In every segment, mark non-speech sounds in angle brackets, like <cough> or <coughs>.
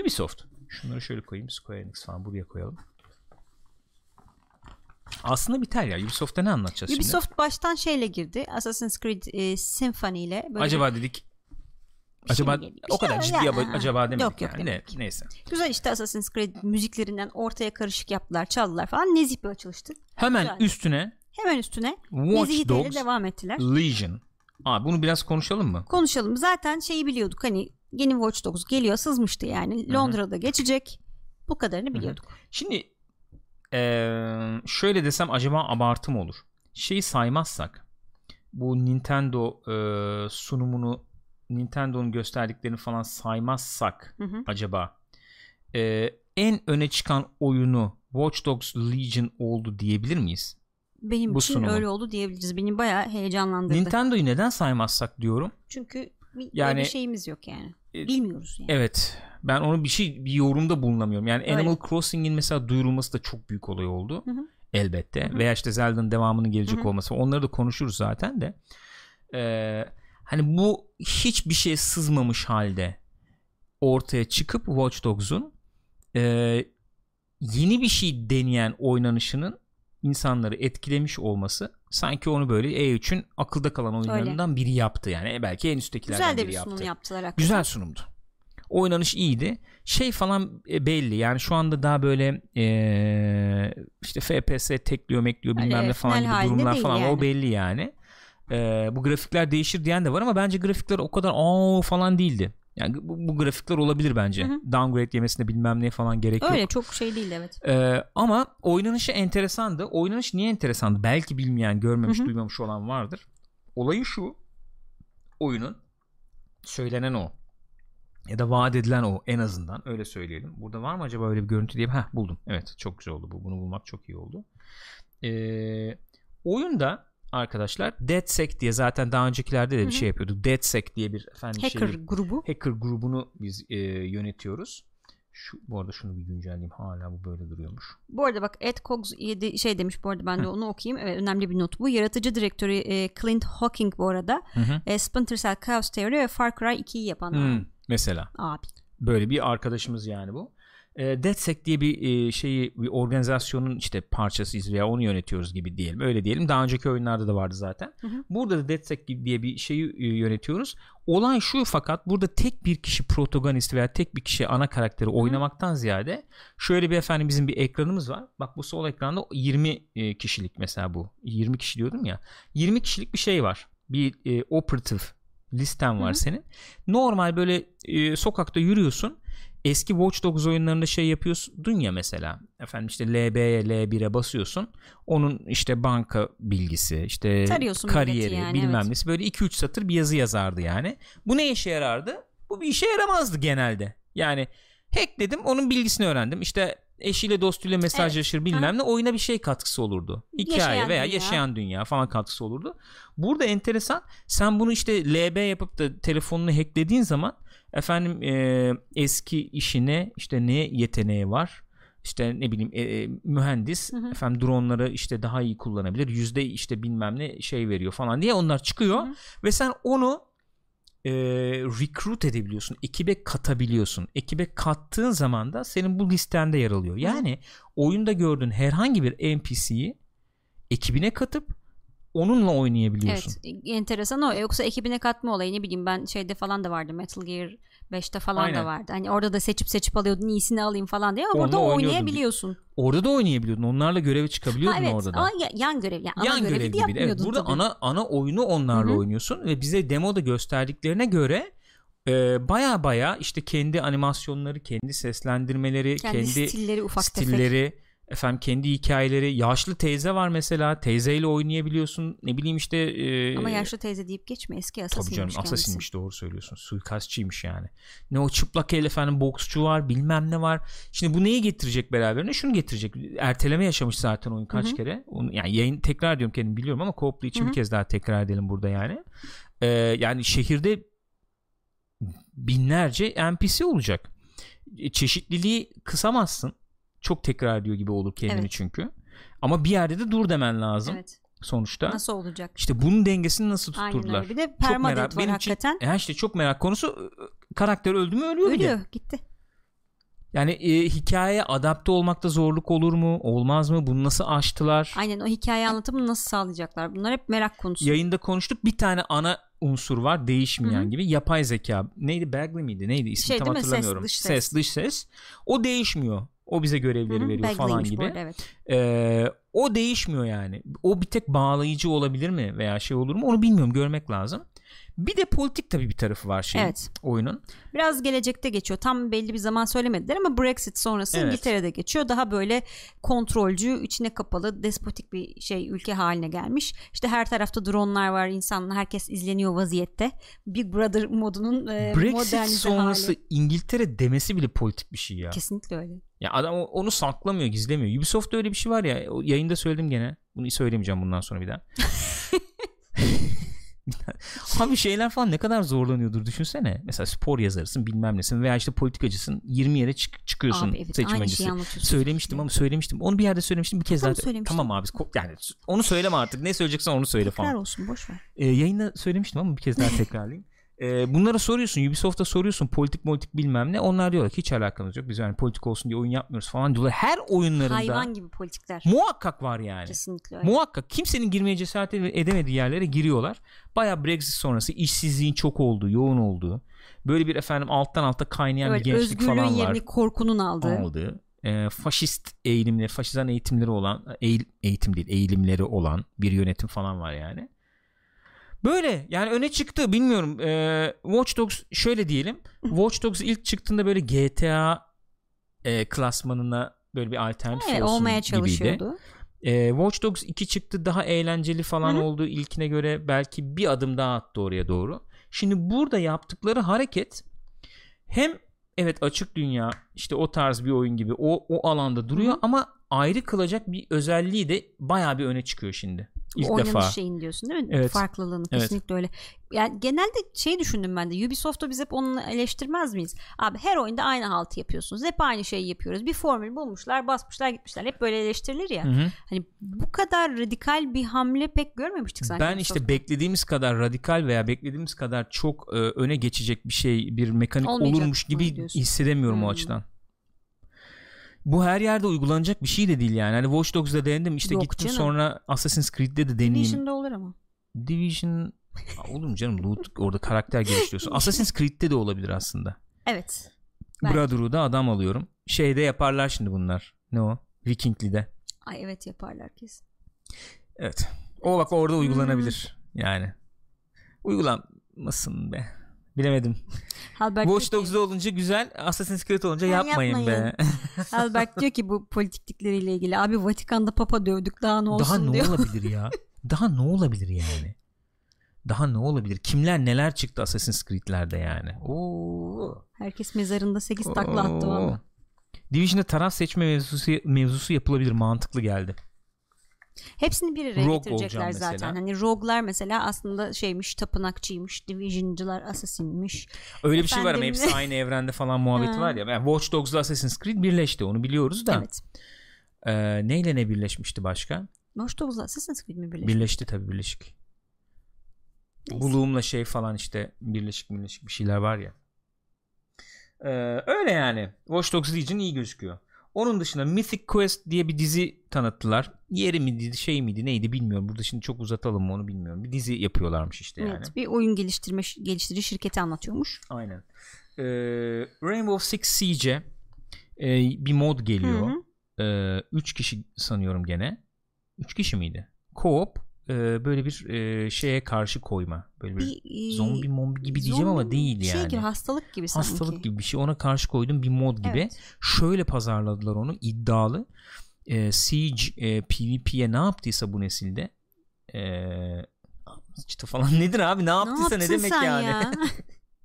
Ubisoft. Şunları şöyle koyayım. Square Enix falan buraya koyalım. Aslında biter ya. Ubisoft'ta ne anlatacağız Ubisoft şimdi? baştan şeyle girdi. Assassin's Creed e, Symphony ile. Böyle Acaba dedik bir şey acaba geliyor? o kadar ciddi ya- aba- acaba demedik Yok, yok yani. Ne, demedik. neyse. Güzel işte Assassin's Creed müziklerinden ortaya karışık yaptılar, çaldılar falan. Nezih bir açılıştı. Hemen Güzel. üstüne Hemen üstüne Watch Dogs devam ettiler. Legion. Aa, bunu biraz konuşalım mı? Konuşalım. Zaten şeyi biliyorduk hani yeni Watch Dogs geliyor sızmıştı yani. Londra'da geçecek. Bu kadarını biliyorduk. Şimdi eee, şöyle desem acaba abartı mı olur? Şeyi saymazsak bu Nintendo eee, sunumunu Nintendo'nun gösterdiklerini falan saymazsak Hı hı. acaba eee, en öne çıkan oyunu Watch Dogs Legion oldu diyebilir miyiz? Benim Bu için sunumu. öyle oldu diyebiliriz. Beni bayağı heyecanlandırdı. Nintendo'yu neden saymazsak diyorum. Çünkü bir, Yani- bir şeyimiz yok yani. Bilmiyoruz yani. Evet. Ben onu bir şey bir yorumda bulunamıyorum. Yani Öyle. Animal Crossing'in mesela duyurulması da çok büyük olay oldu. Hı hı. Elbette. Hı hı. Veya işte Zelda'nın devamının gelecek Hı hı. olması. Onları da konuşuruz zaten de. Ee, hani bu hiçbir şey sızmamış halde ortaya çıkıp Watch Dogs'un e, yeni bir şey deneyen oynanışının insanları etkilemiş olması sanki onu böyle E3'ün akılda kalan oyunlarından biri yaptı yani. E, belki en üsttekilerden Güzel de biri bir yaptı. sunum yaptılar hakikaten. Güzel sunumdu. Oynanış iyiydi. Şey falan e, belli. Yani şu anda daha böyle e, işte FPS tekliyor mekliyor bilmem Öyle ne falan gibi durumlar falan yani. o belli yani. E, bu grafikler değişir diyen de var ama bence grafikler o kadar aa falan değildi. Yani bu, bu grafikler olabilir bence. Hı hı. Downgrade yemesine bilmem ne falan gerek yok. Öyle çok şey değil evet. Ee, ama oynanışı enteresandı. Oynanış niye enteresandı? Belki bilmeyen, görmemiş, Hı hı. duymamış olan vardır. Olayı şu. Oyunun söylenen o. Ya da vaat edilen o en azından öyle söyleyelim. Burada var mı acaba öyle bir görüntü diye? Heh buldum. Evet çok güzel oldu bu. Bunu bulmak çok iyi oldu. Ee, oyunda arkadaşlar DeadSec diye zaten daha öncekilerde de Hı bir hı. şey yapıyorduk. DeadSec diye bir efendim Hacker şey, grubu. hacker grubunu biz e, yönetiyoruz. Şu, bu arada şunu bir güncelleyeyim. Hala bu böyle duruyormuş. Bu arada bak Ed Cogs 7 şey demiş bu arada ben de onu okuyayım. Evet, önemli bir not bu. Yaratıcı direktörü e, Clint Hawking bu arada. Hı hı. E, Splinter Cell Chaos Theory ve Far Cry 2'yi yapan Hmm, mesela abi. böyle bir arkadaşımız yani bu. E, DeadSec diye bir e, şeyi bir organizasyonun işte parçasıyız veya onu yönetiyoruz gibi diyelim. Öyle diyelim. Daha önceki oyunlarda da vardı zaten. Hı hı. Burada da DeadSec gibi diye bir şeyi e, yönetiyoruz. Olay şu fakat burada tek bir kişi protagonist veya tek bir kişi ana karakteri oynamaktan ziyade şöyle bir efendim bizim bir ekranımız var. Bak bu sol ekranda 20 e, kişilik mesela bu. 20 kişi diyordum ya. 20 kişilik bir şey var. Bir e, operative listen var Hı hı. senin. Normal böyle e, sokakta yürüyorsun. Eski Watch Dogs oyunlarında şey yapıyorsun ya mesela. Efendim işte LB'ye L1'e basıyorsun. Onun işte banka bilgisi, işte Tarıyorsun kariyeri, yani, bilmem evet. nesi böyle 2-3 satır bir yazı yazardı yani. Bu ne işe yarardı? Bu bir işe yaramazdı genelde. Yani hackledim onun bilgisini öğrendim. İşte eşiyle dostuyla mesajlaşır bilmem ne oyuna bir şey katkısı olurdu. Hikaye Yaşayan veya dünya. yaşayan dünya falan katkısı olurdu. Burada enteresan sen bunu işte LB yapıp da telefonunu hacklediğin zaman efendim e, eski işine işte ne yeteneği var? İşte ne bileyim e, e, mühendis Hı hı. efendim dronları işte daha iyi kullanabilir yüzde işte bilmem ne şey veriyor falan diye onlar çıkıyor. Hı hı. ve sen onu e, recruit edebiliyorsun ekibe katabiliyorsun. Ekibe kattığın zaman da senin bu listende yer alıyor. Yani oyunda gördüğün herhangi bir NPC'yi ekibine katıp onunla oynayabiliyorsun Evet e, enteresan o. Yoksa ekibine katma olayı ne bileyim ben şeyde falan da vardı Metal Gear 5'te falan Aynen. da vardı. Hani orada da seçip seçip alıyordun iyisini alayım falan diye ama oynuyordun. oynayabiliyorsun. orada da oynayabiliyordun onlarla göreve çıkabiliyordun Ha, evet orada da ama ya- yan görev yani ana yan görevi görev de gibi. Evet, yapmıyordun burada tabii. ana ana oyunu onlarla Hı hı. oynuyorsun ve bize demoda gösterdiklerine göre e, baya baya işte kendi animasyonları, kendi seslendirmeleri, kendi, kendi, stilleri ufak tefek. Efendim kendi hikayeleri. Yaşlı teyze var mesela. Teyzeyle oynayabiliyorsun. Ne bileyim işte e, Ama yaşlı teyze deyip geçme eski Tabii Assassin'miş canım kendisi. Assassin'miş doğru söylüyorsun. Suikastçıymış yani. Ne o çıplak el efendim boksçu var bilmem ne var. Şimdi bu neyi getirecek beraberine? Şunu getirecek. Erteleme yaşamış zaten oyun kaç Hı hı. kere. Onu, yani yayın tekrar diyorum kendim biliyorum ama co için Hı hı. bir kez daha tekrar edelim burada yani. Ee, yani şehirde binlerce NPC olacak. E, Çeşitliliği kısamazsın. Çok tekrar ediyor gibi olur kendini Evet. çünkü. Ama bir yerde de dur demen lazım Evet. sonuçta. Nasıl olacak? İşte bunun dengesini nasıl Aynen tutturdular? öyle. Bir de Çok permadeath merak- var benim için- hakikaten. E işte çok merak konusu karakter öldü mü ölüyor. Ölüyor gitti. Yani e, hikayeye adapte olmakta zorluk olur mu? Olmaz mı? Bunu nasıl aştılar? Aynen o hikaye anlatımını nasıl sağlayacaklar? Bunlar hep merak konusu. Yayında konuştuk. Bir tane ana unsur var değişmeyen Hı-hı. gibi. Yapay zeka. Neydi? Bagley miydi? Neydi? İsmi Şey tam mi? Ses, hatırlamıyorum. dış ses. dış ses. O değişmiyor. O bize görevleri Hı hı, veriyor falan gibi. arada, evet. Ee, o değişmiyor yani. O bir tek bağlayıcı olabilir mi veya şey olur mu onu bilmiyorum görmek lazım. Bir de politik tabii bir tarafı var şeyin Evet. oyunun. Biraz gelecekte geçiyor. Tam belli bir zaman söylemediler ama Brexit sonrası Evet. İngiltere'de geçiyor. Daha böyle kontrolcü, içine kapalı, despotik bir şey ülke haline gelmiş. İşte her tarafta dronlar var, insanlar herkes izleniyor vaziyette. Big Brother modunun e, Brexit sonrası hali. İngiltere demesi bile politik bir şey ya. Kesinlikle öyle. Ya adam onu saklamıyor, gizlemiyor. Ubisoft'ta öyle bir şey var ya. Yayında söyledim gene. Bunu söylemeyeceğim bundan sonra bir daha. <laughs> <laughs> Abi şeyler falan ne kadar zorlanıyordur düşünsene. Mesela spor yazarısın bilmem nesin veya işte politikacısın 20 yere çık- çıkıyorsun Abi evet anlatıyorsun. Söylemiştim ama söylemiştim. Onu bir yerde söylemiştim bir kez Tamam, daha. Tamam abi yani onu söyleme artık. Ne söyleyeceksen onu söyle Tekrar falan. olsun boş ver. Ee, yayında söylemiştim ama bir kez daha <laughs> tekrarlayayım. Ee, bunlara soruyorsun Ubisoft'a soruyorsun politik politik bilmem ne onlar diyorlar ki hiç alakamız yok biz yani politik olsun diye oyun yapmıyoruz falan diyorlar her oyunlarında Hayvan gibi politikler. muhakkak var yani Kesinlikle öyle. muhakkak kimsenin girmeye cesaret edemediği yerlere giriyorlar baya Brexit sonrası işsizliğin çok olduğu yoğun olduğu böyle bir efendim alttan alta kaynayan evet, bir gençlik özgürlüğün falan var yerini korkunun aldığı. aldığı e, faşist eğilimleri, faşizan eğitimleri olan eğil, eğitim değil, eğilimleri olan bir yönetim falan var yani. Böyle yani öne çıktı bilmiyorum. E, Watch Dogs şöyle diyelim. Watch Dogs ilk çıktığında böyle GTA e, klasmanına böyle bir alternatif Evet, olsun olmaya gibiydi. çalışıyordu. E, Watch Dogs 2 çıktı daha eğlenceli falan Hı hı. oldu ilkine göre belki bir adım daha attı oraya doğru. Şimdi burada yaptıkları hareket hem evet açık dünya işte o tarz bir oyun gibi o o alanda duruyor Hı hı. ama ayrı kılacak bir özelliği de bayağı bir öne çıkıyor şimdi. İlk oynanış defa. şeyin diyorsun değil mi? Evet. Farklılığını Evet. kesinlikle öyle. Yani genelde şey düşündüm ben de Ubisoft'u biz hep onu eleştirmez miyiz? Abi her oyunda aynı haltı yapıyorsunuz. Hep aynı şeyi yapıyoruz. Bir formül bulmuşlar, basmışlar, gitmişler. Hep böyle eleştirilir ya. Hı hı. Hani bu kadar radikal bir hamle pek görmemiştik sanki. Ben işte beklediğimiz kadar radikal veya beklediğimiz kadar çok e, öne geçecek bir şey, bir mekanik Olmayacak olurmuş gibi diyorsun? hissedemiyorum o Hmm. açıdan. Bu her yerde uygulanacak bir şey de değil yani. Hani Watch Dogs'da denedim işte Yok gittim canım. sonra Assassin's Creed'de de deneyeyim. Division'da olur ama. Division olur mu canım loot orada karakter geliştiriyorsun. <laughs> Assassin's Creed'de de olabilir aslında. Evet. Belki. Brotherhood'a adam alıyorum. Şeyde yaparlar şimdi bunlar. Ne o? Vikingly'de. Ay evet yaparlar kesin. Evet. O bak orada Hmm. uygulanabilir. Yani. Uygulanmasın be. Bilemedim. <laughs> Albert Watch Dogs'da olunca güzel, Assassin's Creed olunca Ha, yapmayın, be. yapmayın. <laughs> Albert diyor ki bu politiklikleriyle ilgili abi Vatikan'da papa dövdük daha ne olsun Daha ne diyor. olabilir ya? <laughs> Daha ne olabilir yani? Daha ne olabilir? Kimler neler çıktı Assassin's Creed'lerde yani? Oo. Herkes mezarında 8 takla attı valla. Division'da taraf seçme mevzusu, mevzusu yapılabilir. Mantıklı geldi. Hepsini bir araya Rogue getirecekler zaten. mesela. Hani rogue'lar mesela aslında şeymiş tapınakçıymış. Division'cılar assassin'miş. Öyle bir şey var ama Efendim? hepsi aynı <laughs> evrende falan muhabbeti Ha. var ya. Yani Watch Dogs'la Assassin's Creed birleşti. Onu biliyoruz da. Evet. Ee, neyle ne birleşmişti başka? Watch Dogs'la Assassin's Creed mi birleşti? Birleşti tabii birleşik. Neyse. Buluğumla şey falan işte birleşik birleşik bir şeyler var ya. Ee, öyle yani. Watch Dogs Legion iyi gözüküyor. Onun dışında Mythic Quest diye bir dizi tanıttılar. Yeri miydi şey miydi neydi bilmiyorum. Burada şimdi çok uzatalım mı onu bilmiyorum. Bir dizi yapıyorlarmış işte yani. Evet, bir oyun geliştirme geliştirici şirketi anlatıyormuş. Aynen. Ee, Rainbow Six Siege'e e, bir mod geliyor. Hı hı. 3 kişi sanıyorum gene. 3 kişi miydi? Co-op e, böyle bir e, şeye karşı koyma. Böyle bir, Bir, zombi mombi gibi diyeceğim ama zombi değil şey yani. gibi hastalık gibi sanki. Hastalık gibi bir şey. Ona karşı koydum bir mod gibi. Evet. Şöyle pazarladılar onu iddialı. E, Siege e, PvP'ye ne yaptıysa bu nesilde e, işte falan <laughs> nedir abi ne yaptıysa ne, yaptın demek yani ya? <laughs>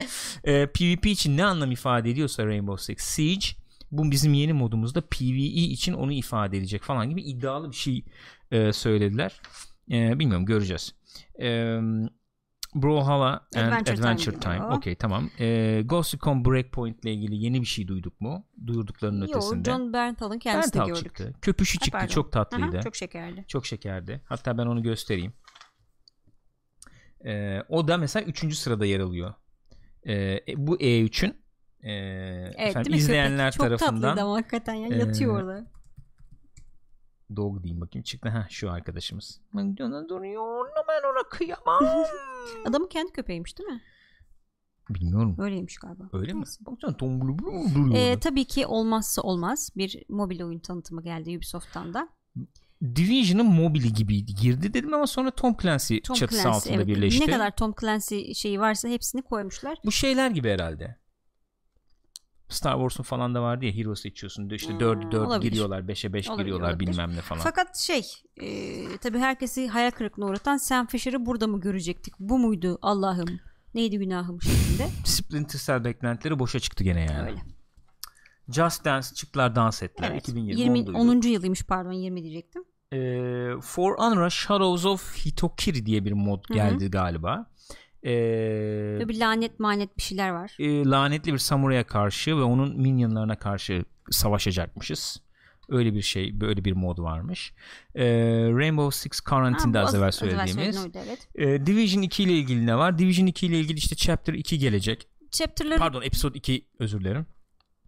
<laughs> e, PvP için ne anlam ifade ediyorsa Rainbow Six Siege bu bizim yeni modumuzda PvE için onu ifade edecek falan gibi iddialı bir şey e, söylediler. E, bilmiyorum göreceğiz. E, Brawlhalla and Adventure Adventure, Time Time. Okey tamam. E, Ghost Recon Breakpoint ile ilgili yeni bir şey duyduk mu? Duyurduklarının Yo, ötesinde. John Bernthal'ın kendisi de Berntal gördük. çıktı. Köpüşü Ha, çıktı. pardon. Çok tatlıydı. Aha, çok şekerli. Çok şekerdi. Hatta ben onu göstereyim. Ee, o da mesela 3. sırada yer alıyor. Ee, bu E3'ün e, Evet, efendim, izleyenler köpek? Çok tarafından tatlıydı ama hakikaten ya yatıyor Ee, orada. Dog diyeyim bakayım çıktı ha şu arkadaşımız. Ona duruyor ben ona kıyamam. <laughs> Adamın kendi köpeğiymiş değil mi? Bilmiyorum. Öyleymiş galiba. Öyle mi? Baksana tombulu bulu duruyor. Ee, tabii ki olmazsa olmaz bir mobil oyun tanıtımı geldi Ubisoft'tan da. Division'ın mobili gibiydi. Girdi dedim ama sonra Tom Clancy Tom çatısı Clancy, altında evet. birleşti. Ne kadar Tom Clancy şeyi varsa hepsini koymuşlar. Bu şeyler gibi herhalde. Star Wars'un falan da vardı ya Hero seçiyorsun işte Hmm, 4'e 4 olabilir. giriyorlar 5'e 5 Olabilir, giriyorlar olabilir. bilmem ne falan. Fakat şey e, tabii herkesi hayal kırıklığına uğratan Sam Fisher'ı burada mı görecektik? Bu muydu Allah'ım? Neydi günahım şeklinde. <laughs> Splinter Cell beklentileri boşa çıktı gene yani. Öyle. Just Dance çıktılar dans ettiler. Evet. 2020 20, onduydu. 10. yılıymış pardon 20 diyecektim. Ee, For Honor'a Shadows of Hitokiri diye bir mod geldi galiba. Ee, Böyle bir lanet manet bir şeyler var. e, lanetli bir samuraya karşı ve onun minyonlarına karşı savaşacakmışız. Öyle bir şey, böyle bir mod varmış. Ee, Rainbow Six Quarantine'de az evvel az evvel söylediğimiz. söylediğin oydu, evet. Ee, Division 2 ile ilgili ne var? Division 2 ile ilgili işte Chapter 2 gelecek. Chapter'ları Pardon Episode 2 özür dilerim.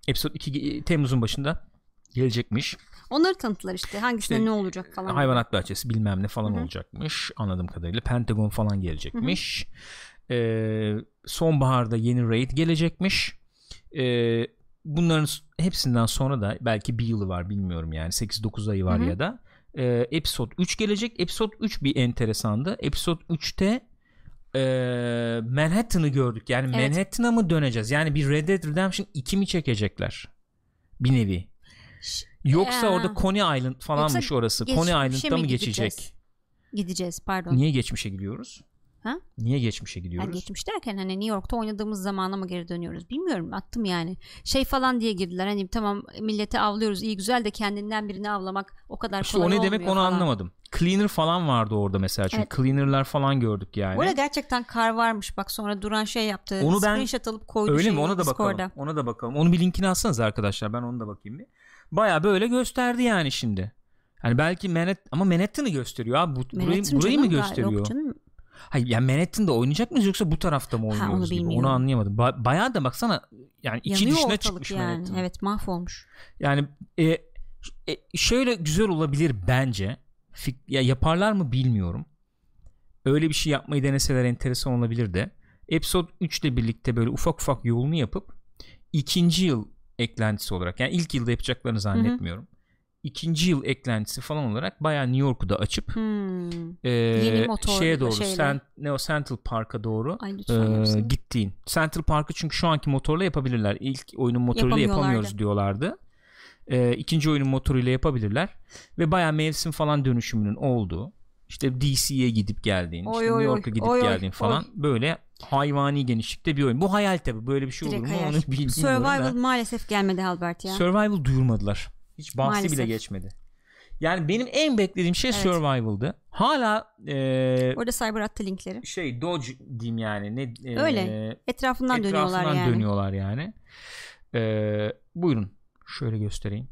Episode 2 ge- Temmuz'un başında gelecekmiş. onları tanıttılar işte. Hangisinde İşte, ne olacak falan. Hayvanat bahçesi bilmem ne falan Hı hı. olacakmış. Anladığım kadarıyla. Pentagon falan gelecekmiş. Ee, sonbaharda yeni raid gelecekmiş. Ee, bunların hepsinden sonra da belki bir yılı var bilmiyorum yani 8-9 ayı var Hı hı. ya da ee, Episode 3 gelecek. Episode 3 bir enteresandı. Episode 3'te ee, Manhattan'ı gördük. Yani Evet. Manhattan'a mı döneceğiz? Yani bir Red Dead Redemption 2 mi çekecekler? Bir nevi. Yoksa Ee, orada Coney Island falanmış orası. geçmişe Coney Island'da mi mı gideceğiz? geçecek? Gideceğiz pardon. Niye geçmişe gidiyoruz? Ha? Niye geçmişe Yani gidiyoruz? geçmiş derken hani New York'ta oynadığımız zamana mı geri dönüyoruz bilmiyorum attım yani şey falan diye girdiler hani tamam milleti avlıyoruz iyi güzel de kendinden birini avlamak o kadar İşte kolay o ne olmuyor demek onu falan. anlamadım. Cleaner falan vardı orada mesela. Çünkü Evet. cleaner'lar falan gördük yani. Orada gerçekten kar varmış bak sonra Duran şey yaptı Onu ben- screenshot alıp koydu Öyle mi? Ona da bakalım. Discord'a. Ona da bakalım. Onu bir linkini atsanız arkadaşlar. Ben onu da bakayım bir. Baya böyle gösterdi yani şimdi. Hani belki Manhattan ama Manhattan'ı gösteriyor abi. Bu, burayı, burayı mı gösteriyor? Yok canım. Hayır yani Manhattan'da oynayacak mıyız yoksa bu tarafta mı onu oynuyoruz gibi? Onu bilmiyorum. anlayamadım. Ba- bayağı da baksana yani içi Yanıyor dışına çıkmış yani. Manhattan. Evet mahvolmuş. Yani e, e, şöyle güzel olabilir bence. Fik- ya yaparlar mı bilmiyorum. Öyle bir şey yapmayı deneseler enteresan olabilir de. Episode 3 ile birlikte böyle ufak ufak yolunu yapıp ikinci yıl eklentisi olarak yani ilk yılda yapacaklarını zannetmiyorum. İkinci yıl eklentisi falan olarak bayağı New York'u da açıp Hmm. e, Yeni motor şeye doğru şeyle. Cent- ne o Central Park'a doğru Ay e, gittiğin. Central Park'ı çünkü şu anki motorla yapabilirler. İlk oyunun motoruyla yapamıyoruz diyorlardı. E, ikinci oyunun motoruyla yapabilirler. Ve bayağı mevsim falan dönüşümünün olduğu. İşte DC'ye gidip geldiğin, Oy, işte oy, New oy. York'a gidip Oy, oy, geldiğin falan böyle hayvani genişlikte bir oyun. Bu hayal tabi böyle bir şey olur Direkt mu hayal. onu bilmiyorum Survival da. maalesef gelmedi Albert ya. Survival duyurmadılar. Hiç bahsi Maalesef. bile geçmedi. Yani benim en beklediğim şey Evet. Survival'dı. Hala e, Orada Cyber attı linkleri. şey Dodge diyeyim yani. Ne, e, Öyle. Etrafından, dönüyorlar etrafından yani. dönüyorlar yani. E, buyurun. Şöyle göstereyim.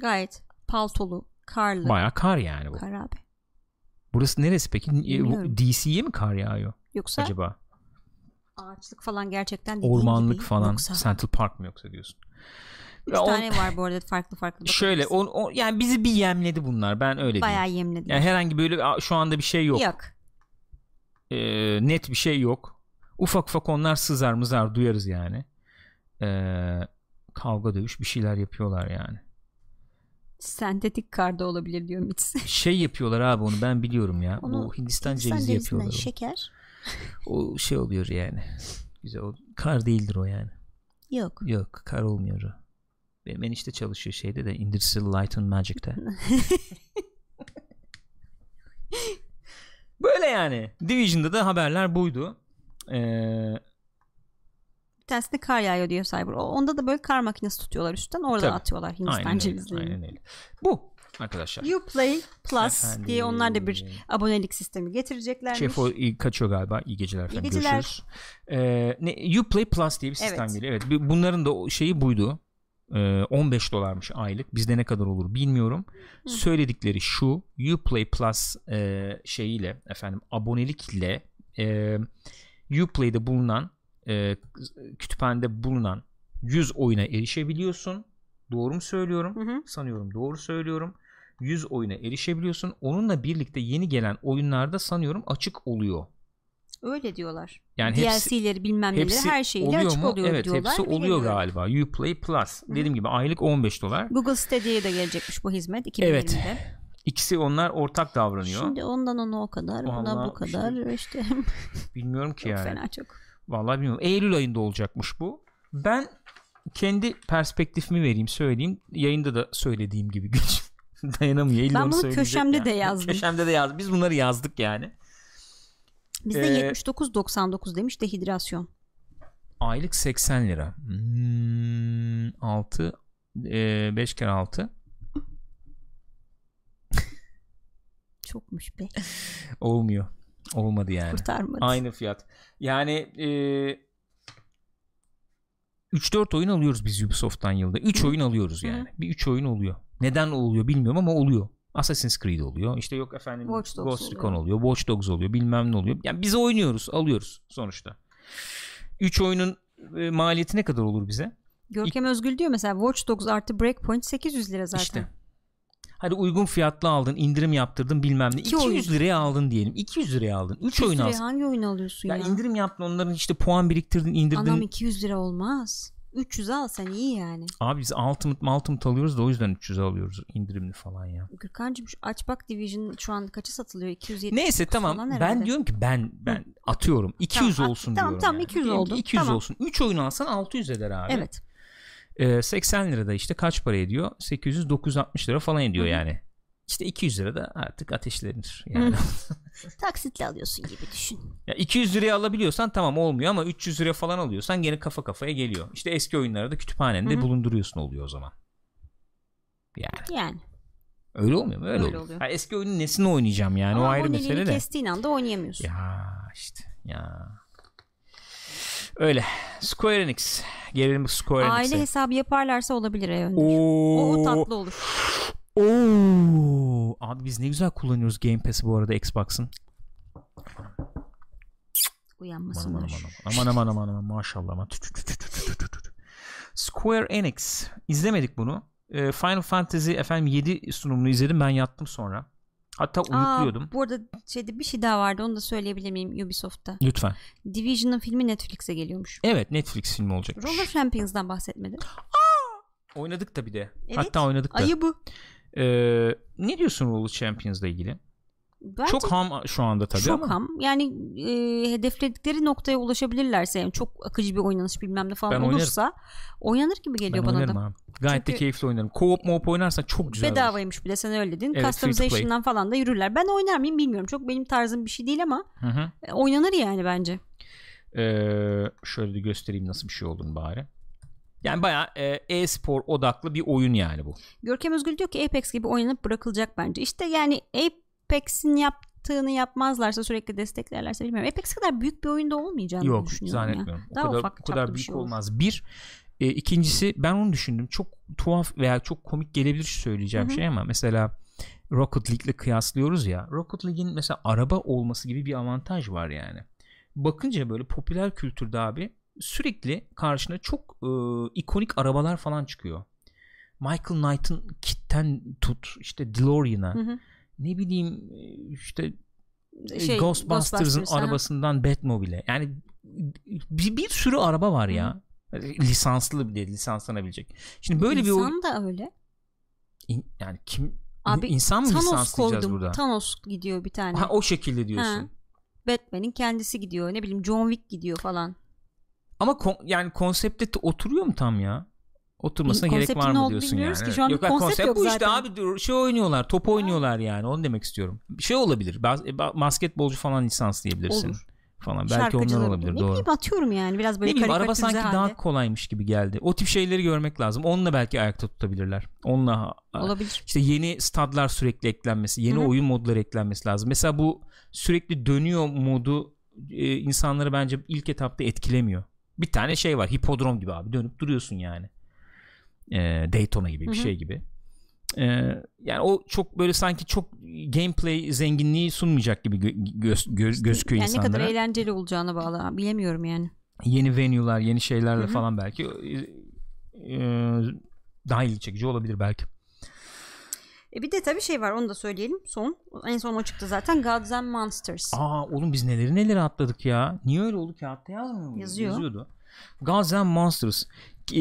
Gayet paltolu, karlı. Baya kar yani bu. Kar abi. Burası neresi peki? E, Bilmiyorum. DC'ye mi kar yağıyor Yoksa acaba? ağaçlık falan gerçekten dediğin Ormanlık gibi. falan. Yoksa Central Park mı yoksa diyorsun? üç Ya o- tane var bu arada farklı farklı. Şöyle bakabilirsin. o, o- yani bizi bir yemledi bunlar. Ben öyle Bayağı diyeyim. yemledi. Yani herhangi böyle "Aa, şu anda bir şey yok. Yok. E, net bir şey yok. Ufak ufak onlar sızar mızar duyarız yani. E, kavga dövüş bir şeyler yapıyorlar yani. Sentetik kar da olabilir diyor Mitz. <laughs> Şey yapıyorlar abi onu ben biliyorum ya. Onu Bu Hindistan, Hindistan cevizi yapıyorlar. Şeker. O. o şey oluyor yani. Güzel o kar değildir o yani. Yok. Yok kar olmuyor o. Benim enişte çalışıyor şeyde de Industrial Light and Magic'te. <laughs> Böyle yani. Division'da da haberler buydu. Ee, Bir tanesinde kar yağıyor diyor Cyber. O- Onda da böyle kar makinesi tutuyorlar üstten. Orada Tabii. atıyorlar Hindistan aynen, öyle, cevizlerini. aynen öyle. Bu arkadaşlar. Uplay Plus Efendim. diye onlar da bir abonelik sistemi getireceklermiş. Şefo iyi kaçıyor galiba. İyi geceler efendim. geceler. Görüşürüz. Ee, ne, Uplay Plus diye bir sistem Evet. geliyor. Evet. bu- Bunların da şeyi buydu. Ee, 15 dolarmış aylık. Bizde ne kadar olur bilmiyorum. Hı. Söyledikleri şu. Uplay Plus e, şeyiyle efendim abonelikle e, Uplay'de bulunan e, kütüphanede bulunan 100 oyuna erişebiliyorsun. Doğru mu söylüyorum? Hı hı. Sanıyorum doğru söylüyorum. 100 oyuna erişebiliyorsun. Onunla birlikte yeni gelen oyunlarda sanıyorum açık oluyor. Öyle diyorlar. Yani hepsi, DLC'leri bilmem neleri hepsi her şeyiyle açık mu? oluyor evet, diyorlar. hepsi oluyor Bilemiyorum. galiba. Uplay Plus. Dediğim gibi aylık 15 dolar. Google Stadia'ya da gelecekmiş bu hizmet 2020'de. Evet. İkisi onlar ortak davranıyor. Şimdi ondan ona o kadar, buna Vallahi bu kadar işte Bilmiyorum ki çok yani. fena çok. Vallahi bilmiyorum. Eylül ayında olacakmış bu. Ben kendi perspektifimi vereyim söyleyeyim. Yayında da söylediğim gibi güç <laughs> dayanamıyor. İlla Ben bunu köşemde yani. de yazdım. Köşemde de yazdım. Biz bunları yazdık yani. Bizde Ee, 79.99 demiş dehidrasyon. Aylık 80 lira. Hmm, 6 5 kere 6 Çokmuş be. <laughs> olmuyor. Olmadı yani. Kurtarmadı. Aynı fiyat. Yani e, 3-4 oyun alıyoruz biz Ubisoft'tan yılda. 3 oyun alıyoruz yani. Bir 3 oyun oluyor. Neden oluyor bilmiyorum ama oluyor. Assassin's Creed oluyor. İşte yok efendim Watch Dogs Ghost Recon oluyor. Watch Dogs oluyor. Bilmem ne oluyor. Yani biz oynuyoruz, alıyoruz sonuçta. 3 oyunun e, maliyeti ne kadar olur bize? Görkem Özgül diyor mesela Watch Dogs artı Breakpoint 800 lira zaten. İşte. Hadi uygun fiyatlı aldın, indirim yaptırdın bilmem ne. İki 200 oyun. liraya aldın diyelim. 200 liraya aldın. 3 oyun 200 alsın. hangi oyun alıyorsun Ya ya? indirim yaptın onların işte puan biriktirdin, indirdin. Anam 200 lira olmaz. 300 al sen iyi yani. Abi biz Ultimate Ultimate alıyoruz da o yüzden 300 alıyoruz indirimli falan ya. Gürkan'cığım şu aç bak Division şu an kaça satılıyor? 270 Neyse tamam falan ben diyorum ki ben ben atıyorum 200 Tamam, olsun tamam, diyorum. tamam, yani. 200 Diyelim ki oldu. 200 Tamam. olsun. 3 oyun alsan 600 eder abi. Evet. Ee, 80 lirada işte kaç para ediyor? 800 960 lira falan ediyor yani. İşte 200 lira da artık ateşlenir yani. <laughs> <laughs> Taksitle alıyorsun gibi düşün. ya 200 liraya alabiliyorsan tamam olmuyor ama 300 liraya falan alıyorsan gene kafa kafaya geliyor. İşte eski oyunları da kütüphanende bulunduruyorsun oluyor o zaman. Yani Yani. öyle olmuyor mu? Öyle, Öyle oluyor. oluyor. Ha, eski oyunun nesini oynayacağım yani o Ama ayrı aboneliğini mesele de. kestiğin anda oynayamıyorsun. Ya işte ya. Öyle. Square Enix. Gelelim Square Aile Enix'e. hesabı yaparlarsa olabilir Önder. Oo. O, tatlı olur. Oo. Abi biz ne güzel kullanıyoruz Game Pass'i bu arada Xbox'ın. Aman aman Uyanmasınlar. aman aman aman aman maşallah aman. Square Enix. İzlemedik bunu. Ee, Final Fantasy efendim 7 sunumunu izledim ben yattım sonra. Hatta uyukluyordum. Aa, bu arada şeyde bir şey daha vardı onu da söyleyebilir miyim Ubisoft'ta. Lütfen. Division'ın filmi Netflix'e geliyormuş. Evet Netflix filmi olacak. Roller Champions'dan bahsetmedin. Oynadık da bir de. Evet. Hatta oynadık da. Ayı bu. Ee, ne diyorsun Roller Champions'la ilgili? Bence Çok ham şu anda tabii çok ama. ham. Yani e, hedefledikleri noktaya ulaşabilirlerse yani çok akıcı bir oynanış bilmem ne falan Ben oynarım. olursa oynanır gibi Ben geliyor bana oynarım da. abi. Gayet de Çünkü- keyifli oynarım. Co-op mo oynarsan çok güzel olur. Bedavaymış bir de sen öyle dedin. Evet. Customization'dan falan da yürürler. Ben oynar mıyım bilmiyorum. Çok benim tarzım bir şey değil ama Hı hı. e, oynanır yani bence. Ee, şöyle de göstereyim nasıl bir şey olduğunu bari. Yani bayağı e, e-spor odaklı bir oyun yani bu. Görkem Özgül diyor ki Apex gibi oynanıp bırakılacak bence. İşte yani Apex'in yaptığını yapmazlarsa sürekli desteklerlerse bilmiyorum. Apex kadar büyük bir oyunda olmayacağını Yok düşünüyorum ya. zannetmiyorum. O Daha kadar, ufak o kadar büyük şey olur. olmaz. Bir e, ikincisi ben onu düşündüm. Çok tuhaf veya çok komik gelebilir söyleyeceğim Hı hı. şey ama mesela Rocket League'le kıyaslıyoruz ya. Rocket League'in mesela araba olması gibi bir avantaj var yani. Bakınca böyle popüler kültürde abi sürekli karşına çok e, ikonik arabalar falan çıkıyor. Michael Knight'ın Kit'ten tut işte DeLorean'a Hı hı. Ne bileyim e, işte e, Şey, Ghostbusters'ın Ghostbusters, aha. arabasından Batmobile'e yani bir, bir sürü araba var ya. Lisanslı bir de lisanslanabilecek. Şimdi böyle bir İnsan oyun da öyle. İn- yani kim Abi, insan mı Thanos lisanslayacağız koydum. burada? Thanos gidiyor bir tane. Ha o şekilde diyorsun. Ha. Batman'in kendisi gidiyor. Ne bileyim John Wick gidiyor falan. Ama kon- yani konsepte oturuyor mu tam ya? Oturmasına gerek var ne mı diyorsun yani? ki. Şu an yok, bir ha, konsept yok bu işte zaten. abi dur, şey oynuyorlar top oynuyorlar yani onu demek istiyorum. Şey olabilir e, ba- basketbolcu falan lisanslayabilirsin. Olur. Falan. Belki onlar olabilir Ne doğru. bileyim atıyorum yani biraz böyle ne bileyim araba sanki halde. daha kolaymış gibi geldi. O tip şeyleri görmek lazım. Onunla belki ayakta tutabilirler. Onunla Olabilir. işte yeni stadlar sürekli eklenmesi, yeni Hı hı. oyun modları eklenmesi lazım. Mesela bu sürekli dönüyor modu e, insanları bence ilk etapta etkilemiyor. Bir tane şey var, hipodrom gibi abi dönüp duruyorsun yani. E, Daytona gibi bir Hı hı. şey gibi. E, yani o çok böyle sanki çok gameplay zenginliği sunmayacak gibi gö- göz, gö- gözüküyor yani ne insanlara. kadar eğlenceli olacağına bağlı. Bilemiyorum yani. yeni venue'lar, yeni şeylerle Hı hı. falan belki e, daha ilgi çekici olabilir belki. E bir de tabii şey var onu da söyleyelim. Son en son o çıktı zaten Gods and Monsters. Aa oğlum biz neleri neleri atladık ya. Niye öyle oldu kağıtta yazmıyor mu? Yazıyor. Yazıyordu. Gods and Monsters. E,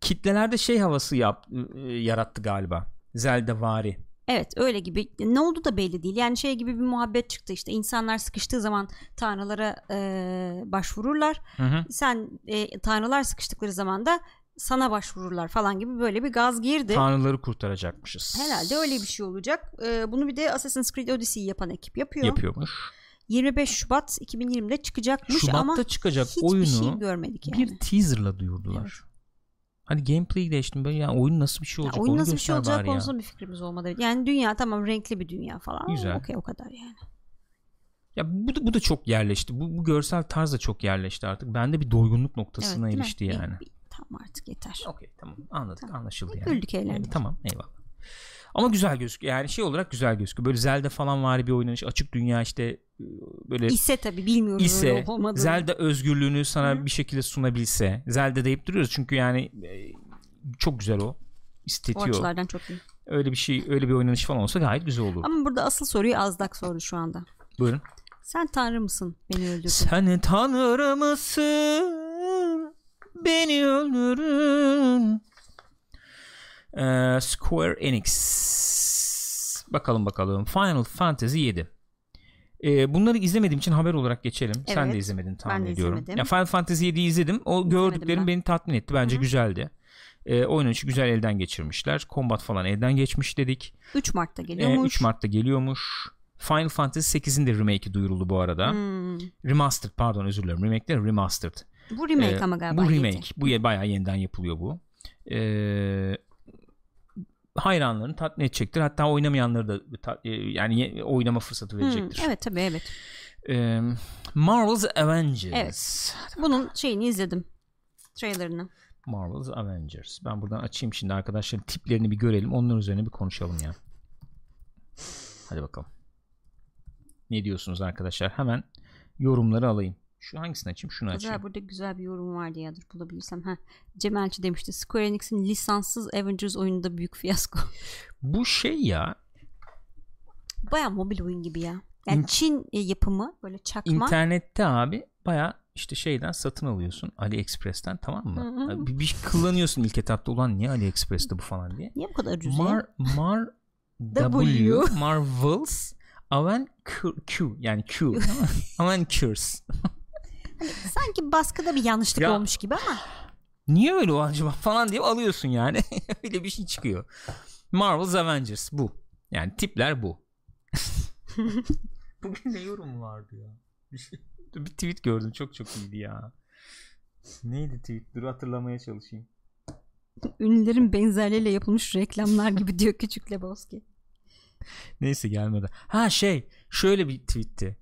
kitlelerde şey havası yap, yarattı galiba. Zelda vari. Evet öyle gibi ne oldu da belli değil yani şey gibi bir muhabbet çıktı işte insanlar sıkıştığı zaman tanrılara e, başvururlar Hı hı. sen e, tanrılar sıkıştıkları zaman da sana başvururlar falan gibi böyle bir gaz girdi. Tanrıları kurtaracakmışız. Herhalde öyle bir şey olacak. E, bunu bir de Assassin's Creed Odyssey yapan ekip yapıyor. Yapıyormuş. 25 Şubat 2020'de çıkacakmış Şubat'ta ama çıkacak hiçbir oyunu şey görmedik yani. bir teaserla duyurdular. Hani gameplay geçtim böyle yani oyun nasıl bir şey Ya olacak oyun onu nasıl bir şey olacak ya. konusunda bir fikrimiz olmadı. Yani dünya tamam renkli bir dünya falan. Güzel. Okey o kadar yani. Ya bu da, bu da çok yerleşti. Bu, bu görsel tarz da çok yerleşti artık. Bende bir doygunluk noktasına mi? erişti Bir- yani. bir- tamam artık yeter. Okey tamam anladık Tamam. anlaşıldı yani. güldük, eğlendik. E, tamam eyvallah. Ama güzel gözüküyor. Yani şey olarak güzel gözüküyor. Böyle Zelda falan var bir oynanış. Açık dünya işte e, böyle İse tabii bilmiyorum ise. Zelda özgürlüğünü sana Hı. bir şekilde sunabilse. Zelda deyip duruyoruz çünkü yani e, çok güzel o. o İstetiyor. açılardan çok iyi. Öyle bir şey öyle bir oynanış falan olsa gayet güzel olur. Ama burada asıl soruyu Azdak sordu şu anda. Buyurun. Sen tanrı mısın? Beni öldürdün. Sen tanrı mısın? Beni öldürün. Ee, Square Enix. Bakalım bakalım. Final Fantasy 7. Ee, bunları izlemediğim için haber olarak geçelim. Sen de Evet. izlemedin tahmin Ben de ediyorum. izlemedim. Ya Final Fantasy 7'yi izledim. O gördüklerim ben. beni tatmin etti. Bence Hı hı. güzeldi. Ee, oynanışı güzel elden geçirmişler. Combat falan elden geçmiş dedik. 3 Mart'ta Ee, geliyormuş. 3 Mart'ta geliyormuş. Final Fantasy 8'in de remake'i duyuruldu bu arada. Hmm. Remastered pardon özür dilerim. Remake değil remastered. Bu remake Ee, ama galiba. Bu yedi. remake. Bu ye- bayağı yeniden yapılıyor bu. Ee, hayranlarını tatmin edecektir. Hatta oynamayanları da e, yani oynama fırsatı Hmm, verecektir. Evet tabii evet. Ee, Marvel's Avengers. Evet. Bunun şeyini izledim. Trailerını. Marvel's Avengers. Ben buradan açayım şimdi arkadaşların tiplerini bir görelim. Onların üzerine bir konuşalım ya. Hadi bakalım. Ne diyorsunuz arkadaşlar? Hemen yorumları alayım. Şu hangisini açayım? Şunu açayım. Güzel burada güzel bir yorum vardı ya dur bulabilirsem. Heh. Cemalci demişti. Square Enix'in lisanssız Avengers oyununda büyük fiyasko. Bu şey ya Baya mobil oyun gibi ya. Yani İn- Çin e, yapımı böyle çakma. İnternette abi baya işte şeyden satın alıyorsun AliExpress'ten tamam mı? Hı hı. Bir, bir kullanıyorsun ilk etapta ulan niye AliExpress'te bu falan diye. Niye bu kadar ucuz? Mar Mar W. W Marvels Aven Q, Q yani Q <laughs> Aven Cures. Sanki baskıda bir yanlışlık Ya- olmuş gibi ama. Niye öyle o acaba falan diye alıyorsun yani. <laughs> öyle bir şey çıkıyor. Marvel's Avengers bu. Yani tipler bu. <laughs> Bugün ne yorum vardı ya? Bir, şey, bir tweet gördüm çok çok iyiydi ya. Neydi tweet? Dur hatırlamaya çalışayım. Ünlülerin benzerleriyle yapılmış reklamlar gibi diyor Küçük Lebowski. Neyse gelmedi. Ha şey şöyle bir tweetti.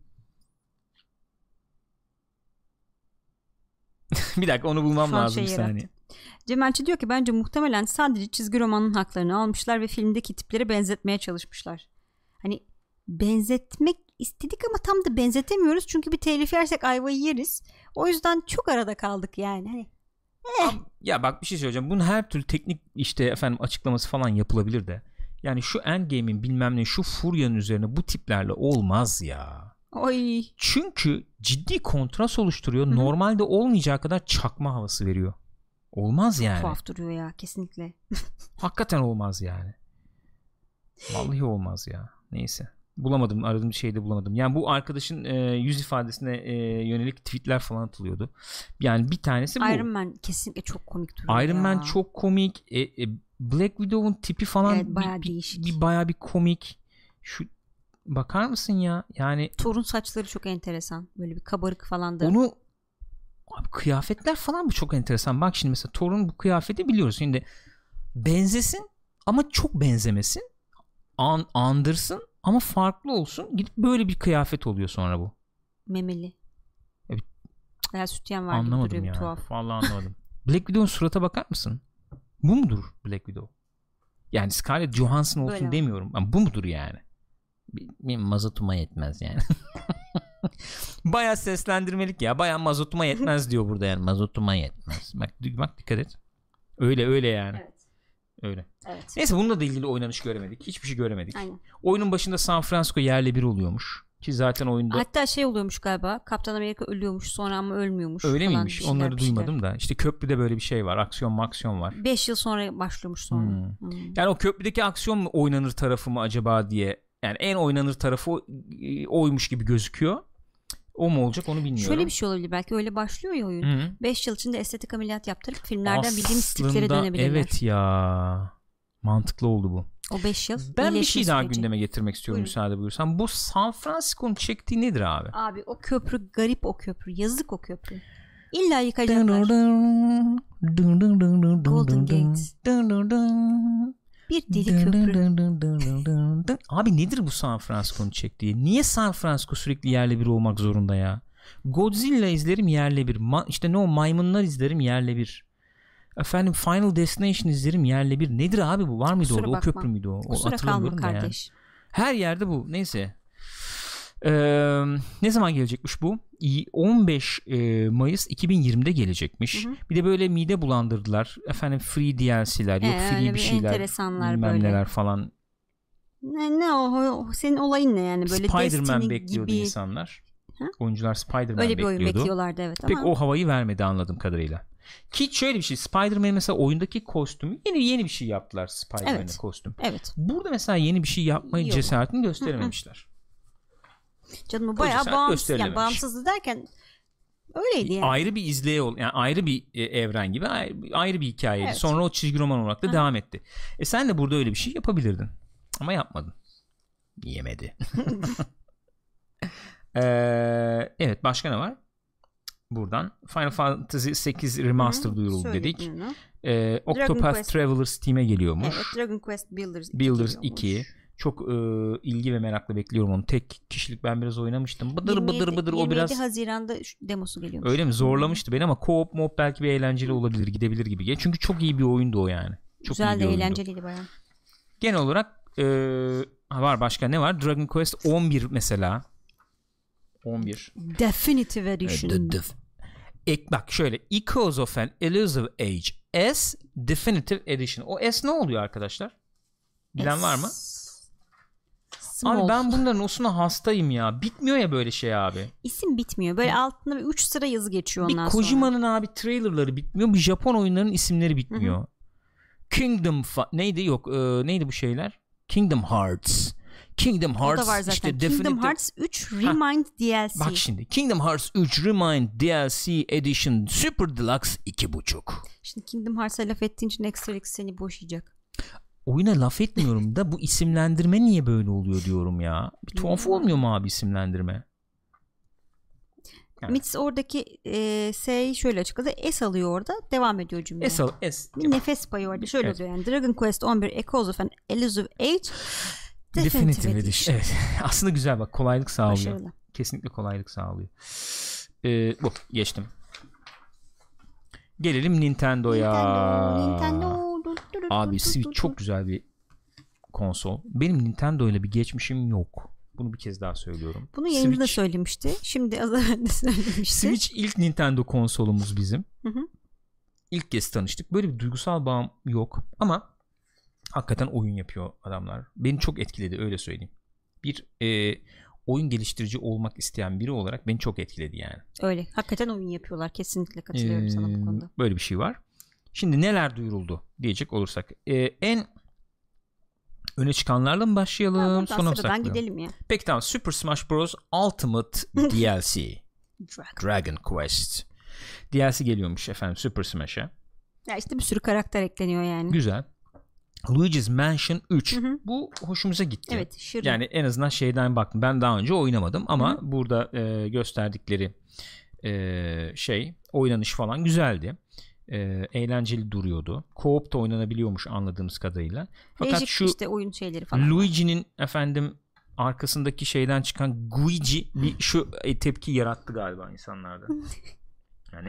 <laughs> bir dakika onu bulmam Şu an lazım bir saniye. Cemalci diyor ki bence muhtemelen sadece çizgi romanın haklarını almışlar ve filmdeki tipleri benzetmeye çalışmışlar. Hani benzetmek istedik ama tam da benzetemiyoruz çünkü bir telif yersek ayvayı yeriz. O yüzden çok arada kaldık yani. Hani Ya bak bir şey söyleyeceğim. Bunun her türlü teknik işte efendim açıklaması falan yapılabilir de. Yani şu Endgame'in bilmem ne şu Furya'nın üzerine bu tiplerle olmaz ya. Oy Çünkü ciddi kontrast oluşturuyor. Hı hı. Normalde olmayacağı kadar çakma havası veriyor. Olmaz yani. tuhaf duruyor ya kesinlikle. <laughs> Hakikaten olmaz yani. Vallahi olmaz ya. Neyse. Bulamadım. Aradığım şeyde bulamadım. Yani bu arkadaşın e, yüz ifadesine e, yönelik tweetler falan atılıyordu. Yani bir tanesi bu. Iron Man kesinlikle çok komik duruyor Iron ya. Man çok komik. E, e, Black Widow'un tipi falan Evet, bir- bayağı bir, değişik. bir bayağı bir komik. Şu bakar mısın ya? Yani Thor'un saçları çok enteresan. Böyle bir kabarık falan da. onu abi kıyafetler falan bu çok enteresan. Bak şimdi mesela Thor'un bu kıyafeti biliyoruz. Şimdi benzesin ama çok benzemesin. An, andırsın ama farklı olsun. Gidip böyle bir kıyafet oluyor sonra bu. memeli. Evet. Veya sütyen var gibi Anlamadım duruyor bir yani. tuhaf. Vallahi anlamadım. <laughs> Black Widow'un surata bakar mısın? Bu mudur Black Widow? Yani Scarlett Johansson olsun Böyle. demiyorum ama bu mudur yani? Bir- Benim mazotuma yetmez yani. <laughs> baya seslendirmelik ya. Baya mazotuma yetmez diyor burada yani. Mazotuma yetmez. Bak, bak dikkat et. Öyle öyle yani. Evet. Öyle. Evet. Neyse bununla da ilgili oynanış göremedik. Hiçbir şey göremedik. Aynen. Oyunun başında San Francisco yerle bir oluyormuş. Ki zaten oyunda Hatta şey oluyormuş galiba. Kaptan Amerika ölüyormuş sonra ama ölmüyormuş. öyle falan, miymiş? şeyler, Onları şeyler. duymadım da. İşte köprüde böyle bir şey var. Aksiyon maksiyon var. 5 yıl sonra başlıyormuş sonra. Hmm. Hmm. Yani o köprüdeki aksiyon mu oynanır tarafı mı acaba diye. Yani en oynanır tarafı e, oymuş gibi gözüküyor. O mu olacak onu bilmiyorum. Şöyle bir şey olabilir belki öyle başlıyor ya oyun. Hı. 5 yıl içinde estetik ameliyat yaptırıp filmlerden bildiğimiz tiplere Aslında dönebilirler. Evet ya. Mantıklı oldu bu. O 5 yıl. Ben bir şey daha süreci. gündeme getirmek istiyorum Buyurun. müsaade buyursan. Bu San Francisco'nun çektiği nedir abi? Abi o köprü garip o köprü. Yazık o köprü. İlla yıkacaklar. Golden Gate. Bir deli köprü. Abi nedir bu San Francisco'nun çektiği? Niye San Francisco sürekli yerle bir olmak zorunda ya? Godzilla izlerim yerle bir. Ma- işte ne o maymunlar izlerim yerle bir. Efendim Final Destination izlerim yerle bir. Nedir abi bu? Var mıydı Kusura orada? O bakma. köprü müydü o? o Kusura kalma hatırlamıyorum da yani. kardeş. Her yerde bu. Neyse. Ee, ne zaman gelecekmiş bu? İyi, 15 e, Mayıs 2020'de gelecekmiş. Hı hı. Bir de böyle mide bulandırdılar. Efendim free DLC'ler, yok Ee, free öyle bir şeyler, enteresanlar bilmem böyle. neler falan. Ne, ne o, o- senin olayın ne yani böyle Spider-Man bekliyordu gibi insanlar. Ha? Oyuncular Spider-Man öyle bir oyun bekliyordu. bekliyorlardı evet Pek ama o havayı vermedi anladığım kadarıyla. Ki şöyle bir şey Spider-Man mesela oyundaki kostümü yeni yeni bir şey yaptılar Spider-Man'e Evet. kostüm. evet Burada mesela yeni bir şey yapma Yok. cesaretini gösterememişler. Canım bayağı bağımsız yani bağımsızlığı derken öyleydi yani. Ayrı bir izleye ol yani ayrı bir e, evren gibi ayrı, bir hikayeydi. Evet. Sonra o çizgi roman olarak da Hı. devam etti. E sen de burada öyle bir şey yapabilirdin. Ama yapmadın. Yemedi. <laughs> <laughs> Ee, evet başka ne var? Buradan Final Fantasy 8 Remaster Hı, duyuruldu dedik. Ee, Octopath Quest. Traveler Steam'e geliyormuş. Evet Dragon Quest Builders 2 Builders geliyormuş. 2. Çok e, ilgi ve merakla bekliyorum onu. Tek kişilik ben biraz oynamıştım. Bıdır 27 bıdır bıdır o 27 biraz Haziran'da demosu geliyormuş. öyle mi zorlamıştı beni ama co-op mop belki bir eğlenceli olabilir gidebilir gibi. geliyor. Çünkü çok iyi bir oyundu o yani. Çok Güzel de eğlenceliydi bayağı. Genel olarak e, ha var başka ne var? Dragon Quest 11 mesela. 11. Definitive Edition. Ek, bak şöyle Echoes of an Elusive Age S Definitive Edition. O S ne oluyor arkadaşlar? Bilen var mı? Small. Abi ben bunların osuna hastayım ya. Bitmiyor ya böyle şey abi. İsim bitmiyor. Böyle altında bir 3 sıra yazı geçiyor Bir ondan sonra. Kojima'nın abi trailerları bitmiyor. Bir Japon oyunlarının isimleri bitmiyor. Kingdom fa- neydi yok e, neydi bu şeyler? Kingdom Hearts. Kingdom O Hearts da var zaten. işte Kingdom Definitive- Hearts 3 Remind DLC. Bak şimdi Kingdom Hearts 3 Remind DLC Edition Super Deluxe 2.5. Şimdi Kingdom Hearts'a laf ettiğin için Extra seni boşayacak. Oyuna laf etmiyorum da bu isimlendirme niye böyle oluyor diyorum ya. Bir tuhaf Bilmiyorum. olmuyor mu abi isimlendirme? Evet. Mits oradaki e, S şöyle açıkladı. S alıyor orada. Devam ediyor cümle. S, S Bir nefes payı orada. Şöyle Evet. oluyor yani. Dragon Quest 11 Echoes of an Elusive Age Definitive, Definitive. Edition. Evet. <laughs> Aslında güzel bak kolaylık sağlıyor. Başarılı. Kesinlikle kolaylık sağlıyor. Ee, bu geçtim. Gelelim Nintendo'ya. Nintendo, Nintendo. Abi Switch çok güzel bir konsol. Benim Nintendo ile bir geçmişim yok. Bunu bir kez daha söylüyorum. Bunu yayında da Switch- söylemişti. Şimdi az evvel de söylemişti. Switch ilk Nintendo konsolumuz bizim. Hı hı. İlk kez tanıştık. Böyle bir duygusal bağım yok ama hakikaten oyun yapıyor adamlar. Beni çok etkiledi öyle söyleyeyim. Bir e, oyun geliştirici olmak isteyen biri olarak beni çok etkiledi yani. Öyle. Hakikaten oyun yapıyorlar. Kesinlikle katılıyorum sana bu Ee, konuda. Böyle bir şey var. Şimdi neler duyuruldu diyecek olursak. Ee, en öne çıkanlarla mı Ha, başlayalım sona mı sıradan gidelim ya. Peki tamam Super Smash Bros. Ultimate <laughs> DLC Dragon. Dragon Quest DLC geliyormuş efendim Super Smash'a. Ya işte bir sürü karakter ekleniyor yani. Güzel. Luigi's Mansion 3. Hı hı. Bu hoşumuza gitti. Evet. Şirin. Yani en azından şeyden baktım. Ben daha önce oynamadım ama burada e, gösterdikleri e, şey oynanış falan güzeldi. E, eğlenceli duruyordu. Co-op da oynanabiliyormuş anladığımız kadarıyla. Fakat Değişik şu işte oyun şeyleri falan. Luigi'nin efendim arkasındaki şeyden çıkan Guigi bir <laughs> şu e, tepki yarattı galiba insanlarda. <laughs> yani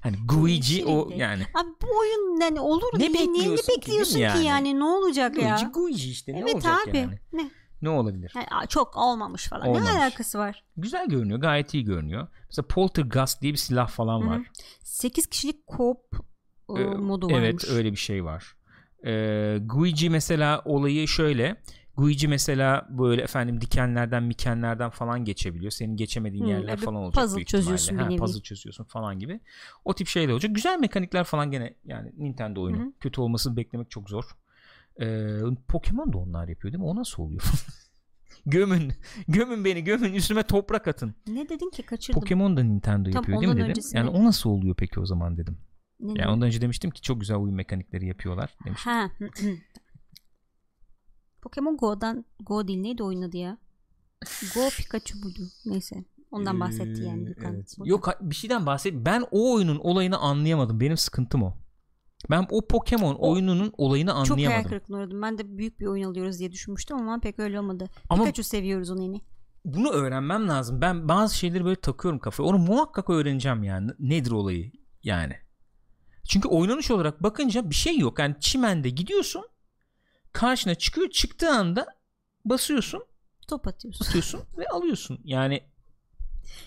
hani Guigi o Şirin de. yani Abi bu oyun yani olur Ne ne, ne, ne bekliyorsun ki, bekliyorsun yani? yani? ne olacak ya? Luigi Guigi işte ne evet olacak abi. yani? Ne? Ne olabilir? Yani, çok olmamış falan. Olmamış. Ne alakası var? Güzel görünüyor. Gayet iyi görünüyor. Mesela Poltergust diye bir silah falan var. 8 kişilik co-op e, modu evet varmış. öyle bir şey var. Ee, Guiji mesela olayı şöyle. Guiji mesela böyle efendim dikenlerden mikenlerden falan geçebiliyor. Senin geçemediğin Hmm, yerler evet, falan olacak puzzle büyük çözüyorsun ihtimalle. Ha, puzzle çözüyorsun falan gibi. O tip şeyler olacak. Güzel mekanikler falan gene yani Nintendo oyunu. Hı hı. Kötü olmasını beklemek çok zor. Ee, Pokemon da onlar yapıyor değil mi? O nasıl oluyor? <laughs> gömün. Gömün beni gömün. Üstüme toprak atın. Ne dedin ki kaçırdım. Pokemon da Nintendo Tam yapıyor değil mi dedim. öncesine- Yani o nasıl oluyor peki o zaman dedim. Ne Yani dedin? ondan önce demiştim ki çok güzel oyun mekanikleri yapıyorlar demiştim. Ha. <clears throat> Pokemon Go'dan Go değil neydi oyun adı ya? Go <laughs> Pikachu buydu. Neyse. Ondan bahsetti yani evet. Burada. Yok bir şeyden bahset. Ben o oyunun olayını anlayamadım. Benim sıkıntım o. Ben o Pokemon O- oyununun olayını Çok hayal anlayamadım. kırıklığına uğradım. Ben de büyük bir oyun alıyoruz diye düşünmüştüm ama pek öyle olmadı. Ama- Pikachu seviyoruz onu yine. Bunu öğrenmem lazım. Ben bazı şeyleri böyle takıyorum kafaya. Onu muhakkak öğreneceğim yani. Nedir olayı yani. Çünkü oynanış olarak bakınca bir şey yok. Yani çimende gidiyorsun. Karşına çıkıyor. Çıktığı anda basıyorsun, Top atıyorsun. atıyorsun <laughs> ve alıyorsun. Yani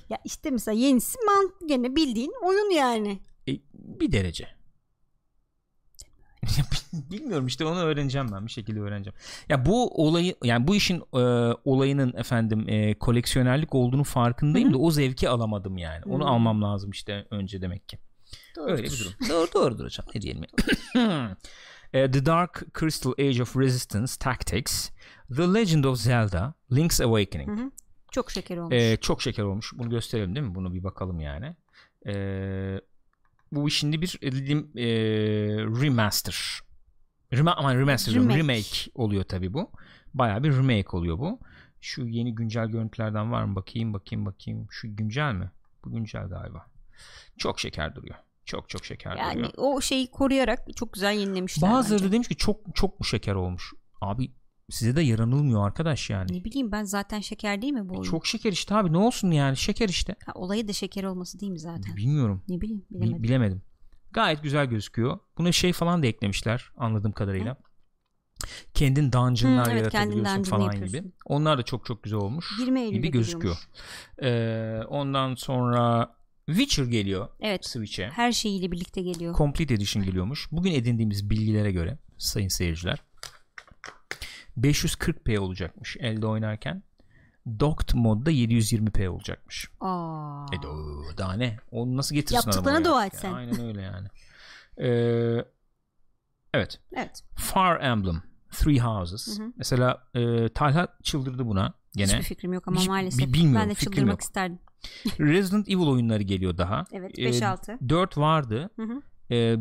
ya işte mesela yenisi man gene bildiğin oyun yani. E, bir derece. <laughs> Bilmiyorum işte onu öğreneceğim ben bir şekilde öğreneceğim. Ya bu olayı yani bu işin e, olayının efendim e, koleksiyonerlik olduğunu farkındayım Hı hı. da o zevki alamadım yani. Onu Hı. almam lazım işte önce demek ki. Öyle bir durum. <laughs> Doğru doğrudur hocam. Ne diyelim ya. <coughs> E, The Dark Crystal Age of Resistance Tactics The Legend of Zelda Link's Awakening. Hı hı. Çok şeker olmuş. Ee, çok şeker olmuş. Bunu gösterelim değil mi? Bunu bir bakalım yani. Ee, bu şimdi bir e, lim- e, remaster. Rema aman remaster. Remake. remake oluyor tabii bu. Bayağı bir remake oluyor bu. Şu yeni güncel görüntülerden var mı? Bakayım bakayım bakayım. Şu güncel mi? Bu güncel galiba. Çok şeker duruyor. Çok çok şeker yani duruyor. o şeyi koruyarak çok güzel yenilemişler Bazıları da bence. demiş ki çok çok mu şeker olmuş? Abi size de yaranılmıyor arkadaş yani. Ne bileyim ben zaten şeker değil mi bu oyun? Çok şeker işte abi ne olsun yani şeker işte. Ha, olayı da şeker olması değil mi zaten? Bilmiyorum. Ne bileyim Bi- bilemedim. bilemedim. Gayet güzel gözüküyor. Buna şey falan da eklemişler anladığım kadarıyla. Kendin dungeonlar Hı, evet, kendin yaratabiliyorsun dungeon falan yapıyorsun. gibi. Onlar da çok çok güzel olmuş 20 Eylül'de gibi gözüküyor. Ee, ondan sonra Witcher geliyor Evet. Switch'e. Her şeyiyle birlikte geliyor. Complete Edition geliyormuş. Bugün edindiğimiz bilgilere göre sayın seyirciler 540p olacakmış elde oynarken. Docked modda 720p olacakmış. Aa. E do- daha ne? Onu nasıl getirsin Yaptıklarına dua et sen. Aynen öyle yani. Ee, evet. Evet. Fire Emblem Three Houses. Hı hı. Mesela e, Talha çıldırdı buna gene. Hiçbir fikrim yok ama Hiç- maalesef. bi- bilmiyorum, ben de çıldırmak yok. isterdim. <laughs> Resident Evil oyunları geliyor daha. Evet Ee, 5-6. 4 vardı. Hı hı.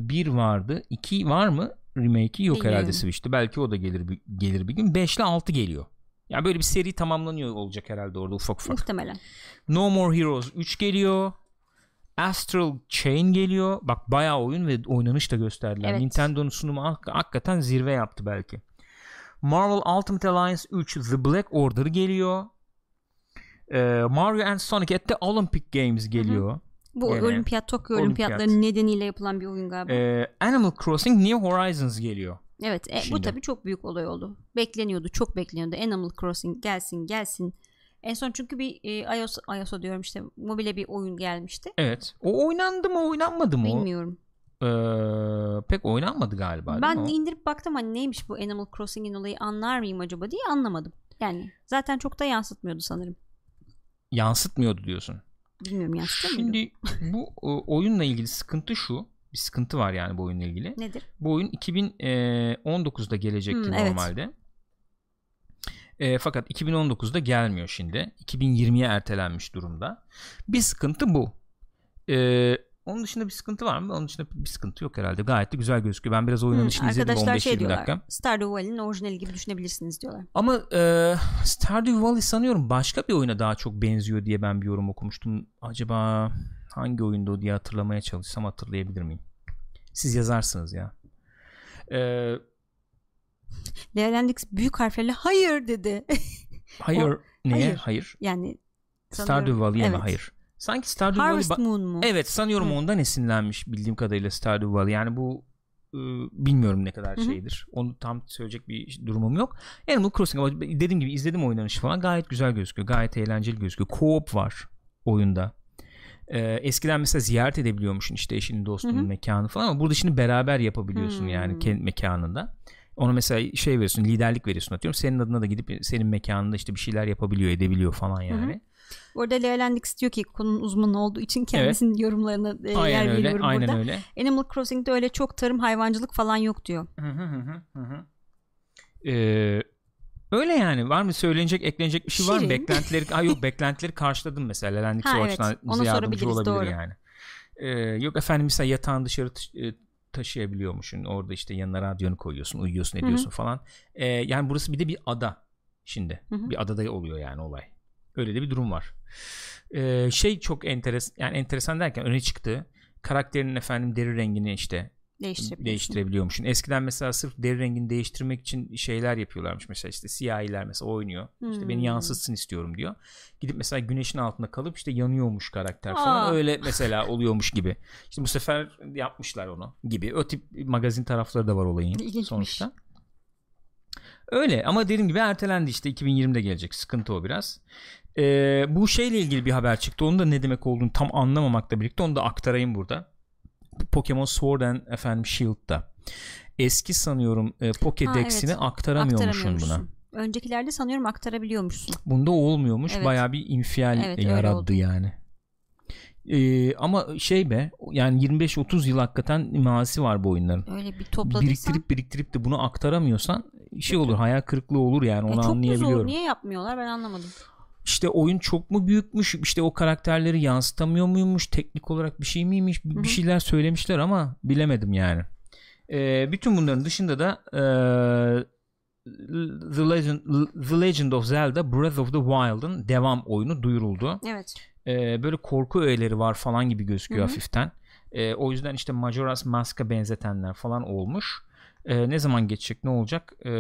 1 vardı. 2 var mı? Remake'i yok Bilmiyorum. herhalde Switch'te. Belki o da gelir gelir bir gün. 5 ile 6 geliyor. Yani böyle bir seri tamamlanıyor olacak herhalde orada ufak ufak. Muhtemelen. No More Heroes 3 geliyor. Astral Chain geliyor. Bak bayağı oyun ve oynanış da gösterdiler. Evet. Nintendo'nun sunumu hak- hakikaten zirve yaptı belki. Marvel Ultimate Alliance 3 The Black Order geliyor. Ee, Mario and Sonic at the Olympic Games geliyor. Bu Gene. olimpiyat Tokyo Olimpiyat. olimpiyatları nedeniyle yapılan bir oyun galiba. Ee, Animal Crossing New Horizons geliyor. evet e, bu tabii çok büyük olay oldu. Bekleniyordu çok bekleniyordu. Animal Crossing gelsin gelsin. En son çünkü bir e, iOS, iOS'a diyorum işte mobile bir oyun gelmişti. Evet. O oynandı mı oynanmadı mı? Bilmiyorum. Ee, pek oynanmadı galiba Ben indirip baktım hani neymiş bu Animal Crossing'in olayı anlar mıyım acaba diye anlamadım. Yani zaten çok da yansıtmıyordu sanırım. Yansıtmıyordu diyorsun. Bilmiyorum yansıtıyor? Şimdi bu o, oyunla ilgili sıkıntı şu. Bir sıkıntı var yani bu oyunla ilgili. Nedir? Bu oyun 2019'da gelecekti Hmm, evet. normalde. E, fakat 2019'da gelmiyor şimdi. 2020'ye ertelenmiş durumda. Bir sıkıntı bu. E, onun dışında bir sıkıntı var mı? Onun dışında bir sıkıntı yok herhalde. Gayet de güzel gözüküyor. Ben biraz oynanışını Hmm, izledim arkadaşlar 15-20 şey diyorlar. dakika. Stardew Valley'nin orijinali gibi düşünebilirsiniz diyorlar. Ama e, Stardew Valley sanıyorum başka bir oyuna daha çok benziyor diye ben bir yorum okumuştum. Acaba hangi oyunda o diye hatırlamaya çalışsam hatırlayabilir miyim? Siz yazarsınız ya. E, Leonard büyük harflerle hayır dedi. hayır. <laughs> neye? hayır. Hayır. yani Stardew sanıyorum- Valley'e mi? evet. Hayır. Sanki Stardew Valley... Harvest ba- Moon mu? Evet sanıyorum Hı. ondan esinlenmiş bildiğim kadarıyla Stardew Valley. Yani bu e, bilmiyorum ne kadar Hı hı. şeydir. Onu tam söyleyecek bir durumum yok. Animal Crossing ama dediğim gibi izledim oynanışı falan. Gayet güzel gözüküyor. Gayet eğlenceli gözüküyor. Co-op var oyunda. Ee, eskiden mesela ziyaret edebiliyormuşsun işte eşinin dostunun Hı hı. mekanı falan ama burada şimdi beraber yapabiliyorsun Hmm. yani kendi mekanında. Ona mesela şey veriyorsun liderlik veriyorsun atıyorum senin adına da gidip senin mekanında işte bir şeyler yapabiliyor edebiliyor falan yani. Orada Lea Landix diyor ki konunun uzmanı olduğu için kendisinin yorumlarına e, yer Aynen öyle veriyorum aynen burada. öyle. Animal Crossing'de öyle çok tarım hayvancılık falan yok diyor. Hı hı hı hı. Ee, öyle yani var mı söylenecek eklenecek bir şey var mı Şirin. beklentileri <laughs> ha yok beklentileri karşıladım mesela Landix Ha, evet. bize yardımcı olabilir doğru. yani Ee, yok efendim mesela yatağın dışarı e, taşıyabiliyormuşsun. Orada işte yanına radyonu koyuyorsun uyuyorsun ediyorsun falan. Ee, yani burası bir de bir ada şimdi. Hı hı. bir adada oluyor yani olay. Öyle de bir durum var. Ee, şey çok enteresan yani enteresan derken öne çıktı. Karakterinin efendim deri rengini işte Değiştirebilirsin. değiştirebiliyormuşsun. Eskiden mesela sırf deri rengini değiştirmek için şeyler yapıyorlarmış. Mesela işte siyahiler mesela oynuyor. İşte Hmm. beni yansıtsın istiyorum diyor. Gidip mesela güneşin altında kalıp işte yanıyormuş karakter falan. Aa. Öyle mesela oluyormuş gibi. İşte bu sefer yapmışlar onu gibi. O tip magazin tarafları da var olayın İlginçmiş. sonuçta. Öyle ama dediğim gibi ertelendi işte 2020'de gelecek. Sıkıntı o biraz. Ee, bu şeyle ilgili bir haber çıktı. Onu da ne demek olduğunu tam anlamamakla birlikte onu da aktarayım burada. Pokemon Sword and efendim Shield'da. Eski sanıyorum e, Pokédex'ini evet. aktaramıyormuşsun buna. Öncekilerde sanıyorum aktarabiliyormuşsun. Bunda olmuyormuş. Evet. Bayağı bir infial Evet, yarattı yani. Ee, ama şey be yani 25-30 yıl hakikaten mazisi var bu oyunların. Öyle bir topladıysan. Biriktirip biriktirip de bunu aktaramıyorsan şey olur hayal kırıklığı olur yani Ya onu çok da anlayabiliyorum. zor. Niye yapmıyorlar ben anlamadım. İşte oyun çok mu büyükmüş işte o karakterleri yansıtamıyor muymuş teknik olarak bir şey miymiş bir Hı hı. bir şeyler söylemişler ama bilemedim yani. Ee, bütün bunların dışında da eee, The Legend, The Legend of Zelda Breath of the Wild'ın devam oyunu duyuruldu. Evet. Ee, böyle korku öğeleri var falan gibi gözüküyor Hı hı. hafiften. Ee, o yüzden işte Majora's Mask'a benzetenler falan olmuş. Ee, ne zaman geçecek ne olacak ee,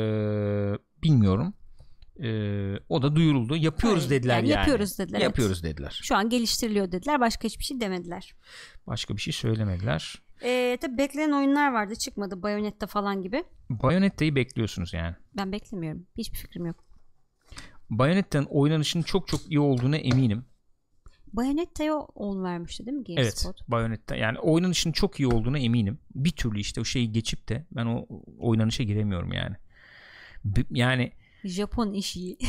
bilmiyorum. Ee, o da duyuruldu. Yapıyoruz Öyle. dediler yani. Yapıyoruz dediler. evet. Yapıyoruz dediler. Şu an geliştiriliyor dediler. Başka hiçbir şey demediler. Başka bir şey söylemediler. Ee, tabii beklenen oyunlar vardı. Çıkmadı. Bayonetta falan gibi. Bayonetta'yı bekliyorsunuz yani. Ben beklemiyorum. Hiçbir fikrim yok. Bayonetta'nın oynanışının çok çok iyi olduğuna eminim. Bayonetta'ya 10 vermişti değil mi Evet. GameSpot? Bayonetta yani oynanışının çok iyi olduğuna eminim. Bir türlü işte o şeyi geçip de ben o oynanışa giremiyorum yani. Yani Japon işi. <laughs>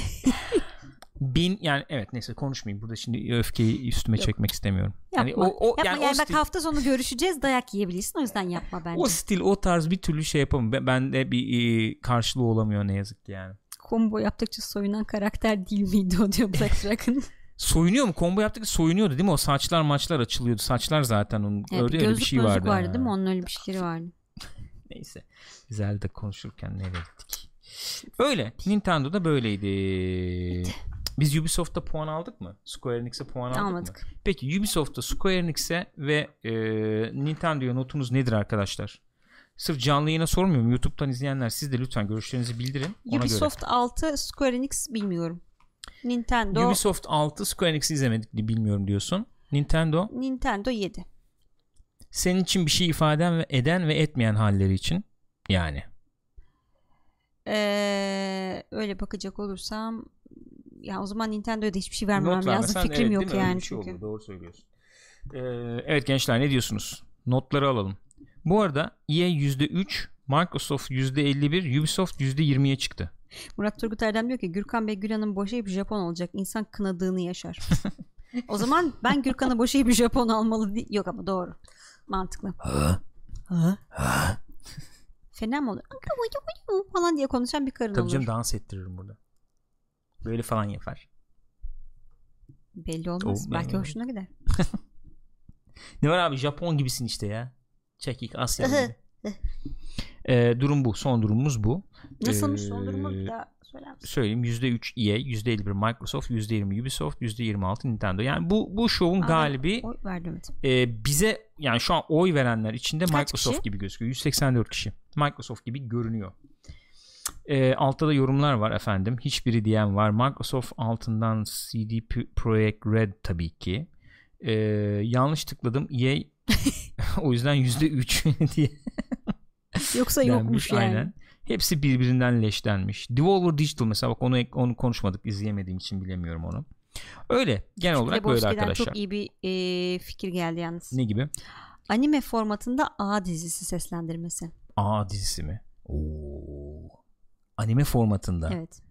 bin yani evet neyse konuşmayayım. Burada şimdi öfkeyi üstüme Yok. çekmek istemiyorum. Yapma. Yani o, o yapma yani, yani, o bak stil, hafta sonu görüşeceğiz dayak yiyebilirsin o yüzden yapma bence. o stil o tarz bir türlü şey yapamam. Ben, bende bir e, karşılığı olamıyor ne yazık ki yani. Combo yaptıkça soyunan karakter değil miydi o diyor Black <laughs> Dragon. Soyunuyor mu? Combo yaptık soyunuyordu değil mi? O saçlar maçlar açılıyordu. Saçlar zaten onun Evet, öyle, bir öyle bir gözlük şey gözlük vardı. vardı ha. değil mi? Onun öyle bir şeyleri vardı. <laughs> Neyse. Zelda konuşurken nereye gittik? Öyle. Nintendo'da böyleydi. Biz Ubisoft'ta puan aldık mı? Square Enix'e puan aldık mı? Almadık. Peki Ubisoft'ta Square Enix'e ve e, Nintendo'ya notunuz nedir arkadaşlar? Sırf canlı yayına sormuyorum. YouTube'dan izleyenler siz de lütfen görüşlerinizi bildirin. Ona Ubisoft 6 Square Enix bilmiyorum. Nintendo göre. Ubisoft 6 Square Enix'i izlemedik bilmiyorum diyorsun. Nintendo Nintendo 7. senin için bir şey ifade ve eden ve etmeyen halleri için yani. Ee, öyle bakacak olursam ya o zaman Nintendo'ya da hiçbir şey vermemem Not lazım. vermesen, Fikrim evet, yok mi? Öyle yani bir şey çünkü. olur, doğru söylüyorsun. Ee, evet gençler ne diyorsunuz? Notları alalım. Bu arada EA %3, Microsoft %51, Ubisoft %20'ye çıktı. Murat Turgut Erdem diyor ki Gürkan Bey Gülhan'ın boşayıp Japon olacak. İnsan kınadığını yaşar. <laughs> o zaman ben Gürkan'ı boşayıp Japon almalı değil. Yok ama doğru. Mantıklı. Fena mı olur? falan diye konuşan bir karın Tabii olur. canım dans ettiririm burada. Böyle falan yapar. Belli olmaz. O- Belki ben- hoşuna gider. <laughs> Ne var abi Japon gibisin işte ya. Çekik Asya gibi. Ee, durum bu. Son durumumuz bu. Nasılmış Ee, son durumu bir daha söyler misin? Söyleyeyim %3 EA, %51 Microsoft, %20 Ubisoft, %26 Nintendo. Yani bu bu şovun Aa, galibi Oy verdim e, bize yani şu an oy verenler içinde Kaç Microsoft kişi? gibi gözüküyor. 184 kişi. Microsoft gibi görünüyor. E, altta da yorumlar var efendim. Hiçbiri diyen var. Microsoft altından CD Projekt Red tabii ki. E, yanlış tıkladım. EA <laughs> <laughs> o yüzden %3 <laughs> diye Yoksa yokmuş yani. Aynen. Hepsi birbirinden leşlenmiş. Devolver Digital mesela bak onu onu konuşmadık izleyemediğim için bilemiyorum onu. Öyle genel olarak böyle arkadaşlar. çok iyi bir e, fikir geldi yalnız. Ne gibi? Anime formatında A dizisi seslendirmesi. A dizisi mi? Oo. Anime formatında. Evet.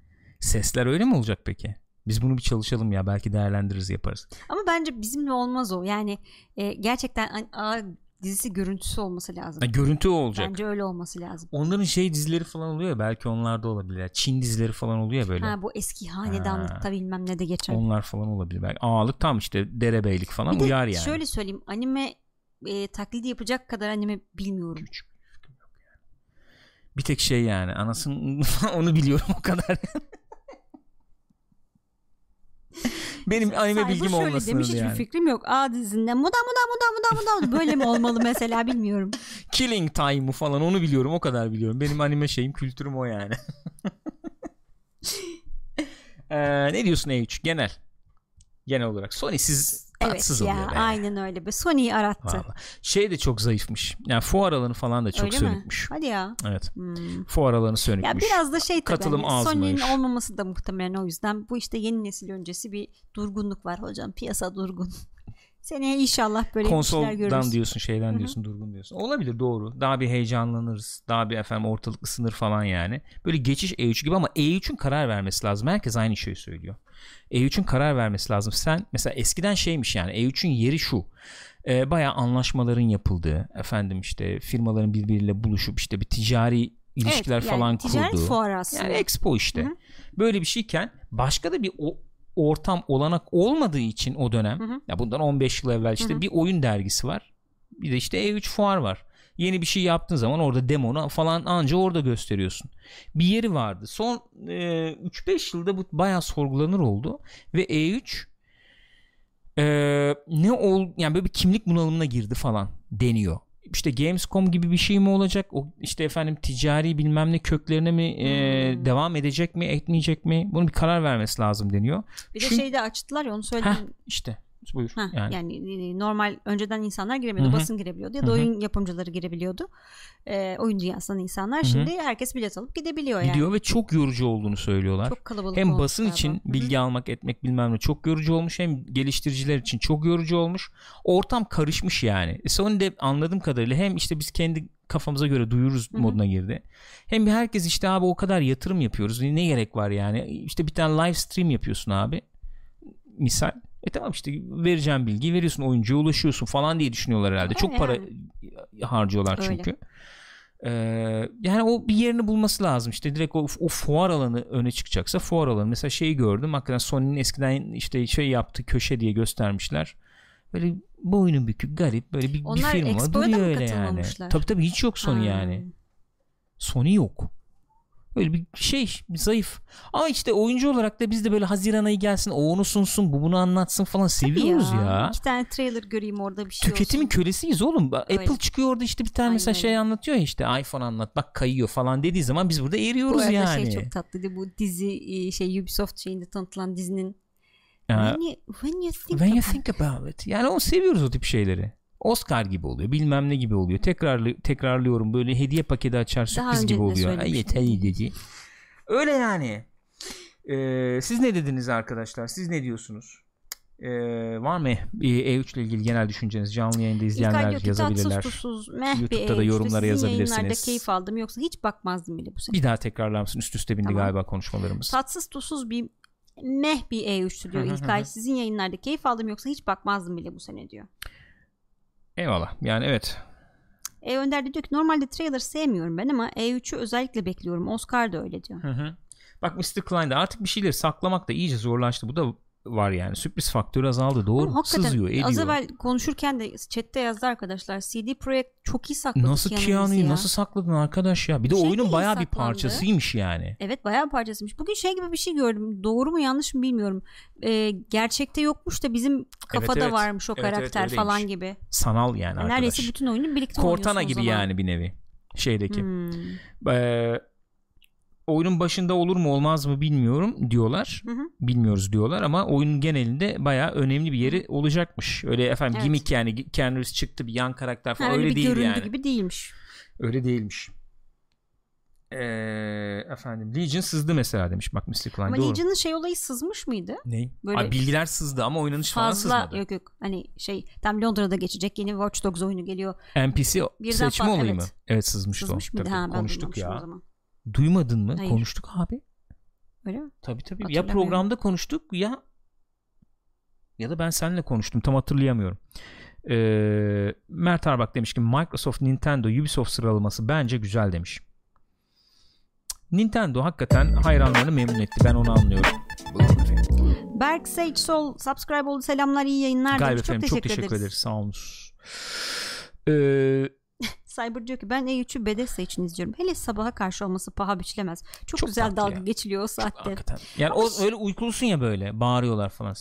Sesler öyle mi olacak peki? Biz bunu bir çalışalım ya belki değerlendiririz yaparız. Ama bence bizimle olmaz o. Yani e, gerçekten A dizisi görüntüsü olması lazım. Ha, görüntü olacak. Bence öyle olması lazım. Onların şey dizileri falan oluyor ya belki onlarda olabilir. Çin dizileri falan oluyor ya böyle. Ha bu eski hanedanlıkta bilmem ne de geçer. Onlar falan olabilir. Belki ağalık tam işte derebeylik falan bir de uyar yani. şöyle söyleyeyim anime e, taklidi yapacak kadar anime bilmiyorum. Küçük. Bir tek şey yani anasının <laughs> onu biliyorum o kadar. Benim anime bilgim şöyle olmasın demiş hiçbir yani. fikrim yok. A dizinde muda muda muda muda muda böyle mi olmalı mesela bilmiyorum. <laughs> Killing Time'ı falan onu biliyorum o kadar biliyorum. Benim anime şeyim kültürüm o yani. <laughs> Ee, ne diyorsun E3 genel? Genel olarak Sony siz Evet tatsız ya oluyor be. aynen öyle. be. Sony'yi arattı. Vallahi. Şey de çok zayıfmış. Yani fuar alanı falan da çok öyle sönükmüş. mi? Hadi ya. Evet. Hmm. Fuar alanı sönükmüş. Ya biraz da şey tabii. Katılım hani. Sony'nin olmaması da muhtemelen o yüzden. Bu işte yeni nesil öncesi bir durgunluk var hocam. Piyasa durgun. Seneye inşallah böyle bir şeyler görürüz. Konsoldan diyorsun şeyden Hı-hı. diyorsun durgun diyorsun. Olabilir doğru. Daha bir heyecanlanırız. Daha bir efendim ortalık ısınır falan yani. Böyle geçiş E3 gibi ama E3'ün karar vermesi lazım. Herkes aynı şeyi söylüyor. E3'ün karar vermesi lazım. Sen mesela eskiden şeymiş yani E3'ün yeri şu. E, bayağı anlaşmaların yapıldığı efendim işte firmaların birbiriyle buluşup işte bir ticari ilişkiler Evet, yani falan ticaret kurduğu. fuarı aslında. Yani expo işte. Hı hı. Böyle bir şeyken başka da bir o, ortam olanak olmadığı için o dönem Hı hı. ya bundan 15 yıl evvel işte Hı hı. bir oyun dergisi var. Bir de işte E3 fuar var. Yeni bir şey yaptığın zaman orada demonu falan anca orada gösteriyorsun. Bir yeri vardı. Son e, 3-5 yılda bu bayağı sorgulanır oldu ve E3 e, ne ol yani böyle bir kimlik bunalımına girdi falan deniyor. İşte Gamescom gibi bir şey mi olacak? O işte efendim ticari bilmem ne köklerine mi e, Hmm. devam edecek mi, etmeyecek mi? Bunu bir karar vermesi lazım deniyor. Bir de Çünkü- şeyi de açtılar ya onu söyledim. Heh, işte buyur. Heh, yani. yani. e, normal önceden insanlar giremiyordu. Hı hı. Basın girebiliyordu ya da Hı hı. oyun yapımcıları girebiliyordu. Ee, oyun dünyasından insanlar. Hı hı. Şimdi herkes bilet alıp gidebiliyor yani. Gidiyor ve çok yorucu olduğunu söylüyorlar. Çok kalabalık hem basın galiba. için bilgi almak etmek bilmem ne çok yorucu olmuş hem geliştiriciler için çok yorucu olmuş. Ortam karışmış yani. E Sony de anladığım kadarıyla hem işte biz kendi kafamıza göre duyururuz Hı hı. moduna girdi. Hem bir herkes işte abi o kadar yatırım yapıyoruz. Ne gerek var yani? İşte bir tane live stream yapıyorsun abi. Misal. E tamam işte vereceğim bilgiyi veriyorsun oyuncuya ulaşıyorsun falan diye düşünüyorlar herhalde. Öyle Çok para harcıyorlar Öyle. çünkü. Ee, yani o bir yerini bulması lazım işte direkt o, o fuar alanı öne çıkacaksa fuar alanı mesela şeyi gördüm hakikaten Sony'nin eskiden işte şey yaptığı köşe diye göstermişler böyle boynu bükük garip böyle bir, bir Onlar firma Expo'ya da duruyor öyle yani tabi tabi hiç yok Sony Ha. yani Sony yok Öyle bir şey bir zayıf. Ama işte oyuncu olarak da biz de böyle Haziran ayı gelsin o onu sunsun bu bunu anlatsın falan seviyoruz ya. İki tane trailer göreyim orada bir şey Tüketimin olsun. kölesiyiz oğlum. Öyle. Apple çıkıyor orada işte bir tane Aynen mesela şey anlatıyor ya işte iPhone anlat bak kayıyor falan dediği zaman biz burada Bu eriyoruz arada yani. şey çok tatlıydı bu dizi e, şey Ubisoft şeyinde tanıtılan dizinin Ya, when, you, when you think when you think about it. Yani o seviyoruz o tip şeyleri. Oscar gibi oluyor. Bilmem ne gibi oluyor. Tekrarlı, tekrarlıyorum böyle hediye paketi açar sürpriz gibi oluyor. Ay yeter dedi. Öyle yani. Ee, siz ne dediniz arkadaşlar? Siz ne diyorsunuz? Ee, var mı E3 ile ilgili genel düşünceniz? Canlı yayında İlkay izleyenler ki yazabilirler. tatsız tuzsuz meh bir YouTube'da da E3'tü. yorumlara yayınlarda yazabilirsiniz. keyif aldım yoksa hiç bakmazdım bile bu sene. Bir daha tekrarlar mısın? Üst üste bindi Tamam. galiba konuşmalarımız. Tatsız tuzsuz bir meh bir E3'tü diyor İlkay. Sizin yayınlarda keyif aldım yoksa hiç bakmazdım bile bu sene diyor. Eyvallah. Yani evet. E Önder de diyor ki normalde trailer sevmiyorum ben ama E3'ü özellikle bekliyorum. Oscar da öyle diyor. Hı hı. Bak Mr. Klein'de artık bir şeyleri saklamak da iyice zorlaştı. Bu da var yani. Sürpriz faktörü azaldı. Doğru. Ama Sızıyor, ediyor. Az evvel konuşurken de chatte yazdı arkadaşlar. CD Projekt çok iyi sakladı Nasıl Keanu'yu ya. nasıl sakladın arkadaş ya? Bir de Şey oyunun bayağı bir parçasıymış yani. Evet bayağı parçasıymış. Bugün şey gibi bir şey gördüm. Doğru mu yanlış mı bilmiyorum. Ee, gerçekte yokmuş da bizim kafada evet. varmış o Evet, evet, karakter öyleymiş. falan gibi. Sanal yani arkadaş. neredeyse bütün oyunu birlikte Cortana oynuyorsun gibi yani bir nevi. Şeydeki. Hmm. Ee, oyunun başında olur mu olmaz mı bilmiyorum diyorlar. Hı hı. Bilmiyoruz diyorlar ama oyunun genelinde bayağı önemli bir yeri olacakmış. Öyle efendim Evet. gimmick yani Keanu çıktı bir yan karakter falan Ha, öyle öyle bir değil göründü yani. gibi değilmiş. Öyle değilmiş. Ee, efendim Legion sızdı mesela demiş bak Mystic Line Ama doğru. Legion'ın şey olayı sızmış mıydı? Ne? Böyle Ay, bilgiler sızdı ama oynanış falan Fazla sızmadı. yok yok hani şey tam Londra'da geçecek yeni Watch Dogs oyunu geliyor. NPC Birden seçme fa- olayı evet. mı? Evet sızmıştı Sızmış o. mıydı? Tabii, Ha, konuştuk duymamışım O ya. zaman. Duymadın mı? Hayır. Konuştuk abi. Öyle mi? Tabii tabii. Ya programda konuştuk ya ya da ben seninle konuştum. Tam hatırlayamıyorum. Ee, Mert Arbak demiş ki Microsoft, Nintendo, Ubisoft sıralaması bence güzel demiş. Nintendo hakikaten hayranlarını memnun etti. Ben onu anlıyorum. Berk Sage Sol subscribe oldu. Selamlar iyi yayınlar Galiba demiş. Çok efendim teşekkür, çok teşekkür ederiz. ederiz. Sağ olunuz. Ee, Cyber diyor ki ben E3'ü Bethesda için izliyorum. Hele sabaha karşı olması paha biçilemez. Çok, Çok güzel dalga ya. geçiliyor o saatte. hakikaten. Yani Ama o öyle uykulusun ya böyle. Bağırıyorlar falan.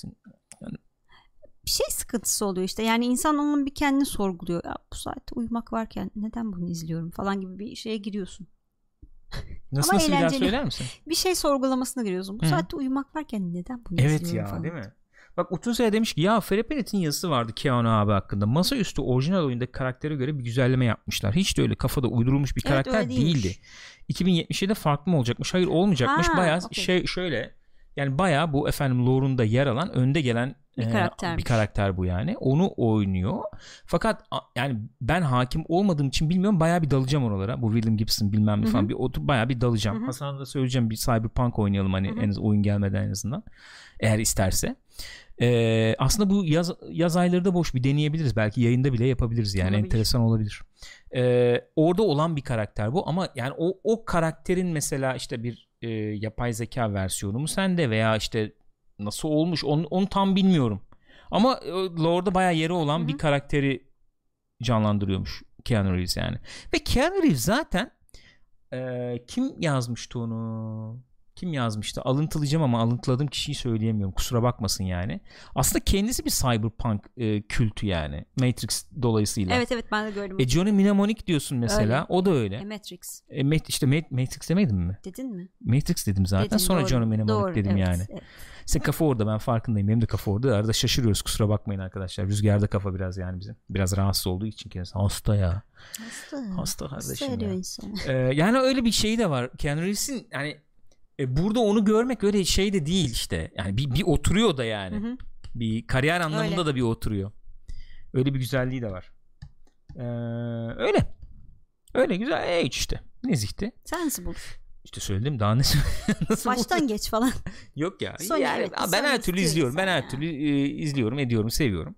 Bir şey sıkıntısı oluyor işte. Yani insan onun bir kendini sorguluyor. Ya bu saatte uyumak varken neden bunu izliyorum falan gibi bir şeye giriyorsun. Nasıl Ama nasıl bir daha eğlenceli. söyler misin? Bir şey sorgulamasına giriyorsun. Bu Hı. saatte uyumak varken neden bunu Evet izliyorum ya falan. değil mi? Bak Utunsaya demiş ki ya Ferepinet'in yazısı vardı Keanu abi hakkında. Masaüstü orijinal oyundaki karaktere göre bir güzelleme yapmışlar. Hiç de öyle kafada uydurulmuş bir Evet, karakter değilmiş. değildi. 2077'de farklı mı olacakmış? Hayır olmayacakmış. Ha, bayağı okey. şey şöyle yani bayağı bu efendim lore'unda yer alan önde gelen Bir karaktermiş. bir karakter bu yani. Onu oynuyor. Fakat yani ben hakim olmadığım için bilmiyorum bayağı bir dalacağım oralara. Bu William Gibson bilmem ne falan bir oturup bayağı bir dalacağım. Hasan'a da söyleyeceğim bir Cyberpunk oynayalım hani Hı hı. en az oyun gelmeden en azından. Eğer isterse. Ee, aslında bu yaz, yaz ayları da boş bir deneyebiliriz. Belki yayında bile yapabiliriz yani Olabilir. enteresan olabilir. Ee, orada olan bir karakter bu ama yani o, o karakterin mesela işte bir e, yapay zeka versiyonu mu sende veya işte nasıl olmuş onu, onu tam bilmiyorum. Ama e, lore'da bayağı yeri olan Hı hı. bir karakteri canlandırıyormuş Keanu Reeves yani. Ve Keanu Reeves zaten e, kim yazmıştı onu? Kim yazmıştı? Alıntılayacağım ama alıntıladığım kişiyi söyleyemiyorum. Kusura bakmasın yani. Aslında kendisi bir cyberpunk e, kültü yani. Matrix dolayısıyla. Evet evet ben de gördüm. E Johnny Mnemonic diyorsun mesela. Öyle. O da öyle. E, Matrix E, Mat- işte Ma- Matrix demedin mi? dedin mi? Matrix dedim zaten. Dedin, Sonra doğru. Johnny Mnemonic Doğru, dedim evet, yani. evet. Senin kafa orada ben farkındayım. Benim de kafa orada. Arada şaşırıyoruz. Kusura bakmayın arkadaşlar. Rüzgarda kafa biraz yani bizim. Biraz rahatsız olduğu için kendisi. Hasta ya. Hasta. Hasta kardeşim ya. Ee, yani öyle bir şey de var. Keanu Reeves'in yani e, burada onu görmek öyle şey de değil işte. Yani bir, bir oturuyor da yani. Hı hı. Bir kariyer anlamında Öyle. da bir oturuyor. Öyle bir güzelliği de var. Ee, öyle. Öyle güzel. E işte. Nezihti. Sen nasıl buldun? İşte söyledim daha ne <laughs> nasıl Baştan geç falan. <laughs> Yok ya. Sonra yani, evet, ben her türlü izliyorum. Ben her türlü e, izliyorum, ediyorum, seviyorum.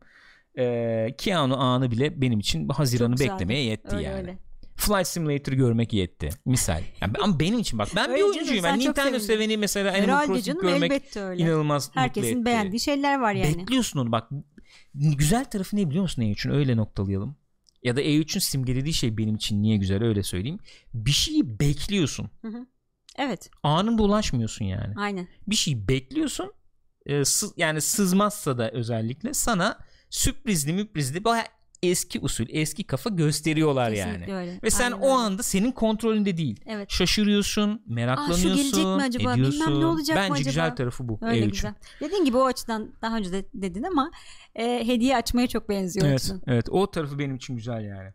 Ee, Keanu anı bile benim için Haziran'ı beklemeye yetti Öyle yani. öyle. Flight Simulator görmek yetti. Misal. Yani, ama benim için bak ben <laughs> bir oyuncuyum. Ben Nintendo seveni mesela Animal Herhalde Crossing canım görmek öyle. inanılmaz mutlu Herkesin etti. beğendiği şeyler var yani. Bekliyorsun onu bak. Güzel tarafı ne biliyor musun E3'ün? Öyle noktalayalım. Ya da E3'ün simgelediği şey benim için niye güzel öyle söyleyeyim. Bir şeyi bekliyorsun. Hı hı. Evet Anında ulaşmıyorsun yani. aynen. bir şey bekliyorsun e, sı- yani sızmazsa da özellikle sana sürprizli müprizli baya eski usul eski kafa gösteriyorlar Kesinlikle yani öyle. ve sen Aynen o öyle. anda senin kontrolünde değil Evet. şaşırıyorsun meraklanıyorsun gelecek mi acaba? Bilmem ediyorsun ne olacak mı bence acaba? güzel tarafı bu Öyle E3'ün. güzel. Dediğin gibi o açıdan daha önce de dedin ama e, hediye açmaya çok benziyor. evet evet o tarafı benim için güzel yani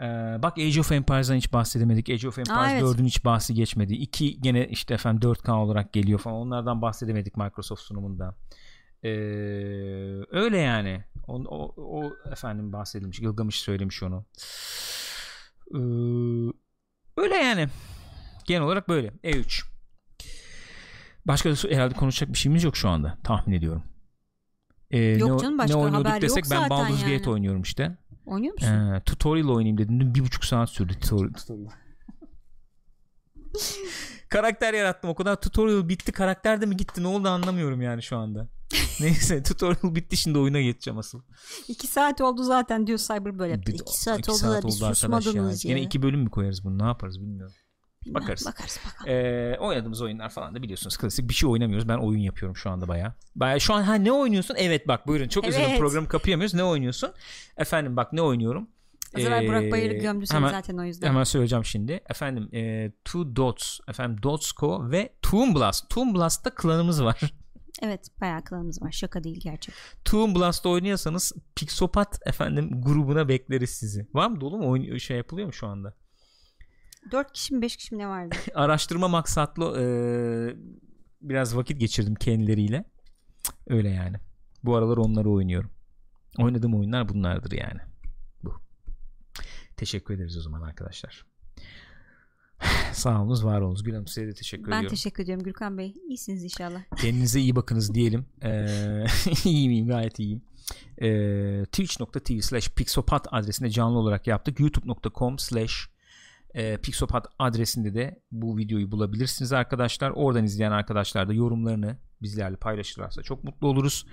Ee, bak Age of Empires'dan hiç bahsedemedik. Age of Empires Aa, evet. 4'ün hiç bahsi geçmedi. 2 gene işte efendim 4K olarak geliyor falan. Onlardan bahsedemedik Microsoft sunumunda. Ee, öyle yani. O, o, o efendim bahsedilmiş. Gılgamış söylemiş onu. Ee, öyle yani. Genel olarak böyle. E3. Başka da herhalde konuşacak bir şeyimiz yok şu anda. Tahmin ediyorum. Ee, Yok ne, canım, başka ne haber desek yok ben zaten Baldur's yani. Gate oynuyorum işte. Oynuyor musun? Ee, tutorial oynayayım dedim. Dün bir buçuk saat sürdü tutorial. <laughs> karakter yarattım. O kadar tutorial bitti. Karakter de mi gitti? Ne oldu anlamıyorum yani şu anda. Neyse <laughs> tutorial bitti şimdi oyuna geçeceğim asıl. İki saat oldu zaten diyor Cyber böyle. Bir- İki saat iki oldu saat da oldu susmadınız ya. Yine iki bölüm mü koyarız bunu ne yaparız bilmiyorum. Bilmem, bakarız. Bakarız bakalım. Ee, oynadığımız oyunlar falan da biliyorsunuz klasik bir şey oynamıyoruz. Ben oyun yapıyorum şu anda baya. Baya şu an ha ne oynuyorsun? Evet bak buyurun çok özür Evet. programı kapayamıyoruz. Ne oynuyorsun? Efendim bak ne oynuyorum? Az evvel Ee, Burak Bayır'ı gömdü seni hemen- zaten o yüzden. Hemen söyleyeceğim şimdi. Efendim e, Two Dots, efendim Dotsco ve Toon Blast. Toon Blast'ta klanımız var. <laughs> Evet bayağı klanımız var. Şaka değil gerçek. Toon Blast oynuyorsanız Pixopat efendim grubuna bekleriz sizi. Var mı dolu mu oyun şey yapılıyor mu şu anda? 4 kişi mi 5 kişi mi ne vardı? <laughs> Araştırma maksatlı e, biraz vakit geçirdim kendileriyle. Öyle yani. Bu aralar onları oynuyorum. Oynadığım oyunlar bunlardır yani. Bu. Teşekkür ederiz o zaman arkadaşlar. <sighs> Sağ olunuz, var olunuz. Gül Hanım size de teşekkür ben ediyorum. teşekkür ediyorum Gürkan Bey. İyisiniz inşallah. Kendinize iyi bakınız <laughs> diyelim. Ee, <laughs> iyi miyim? Gayet iyiyim. Ee, Twitch.tv slash Pixopat adresinde canlı olarak yaptık. YouTube.com slash e, Pixopat adresinde de bu videoyu bulabilirsiniz arkadaşlar. Oradan izleyen arkadaşlar da yorumlarını bizlerle paylaşırlarsa çok mutlu oluruz.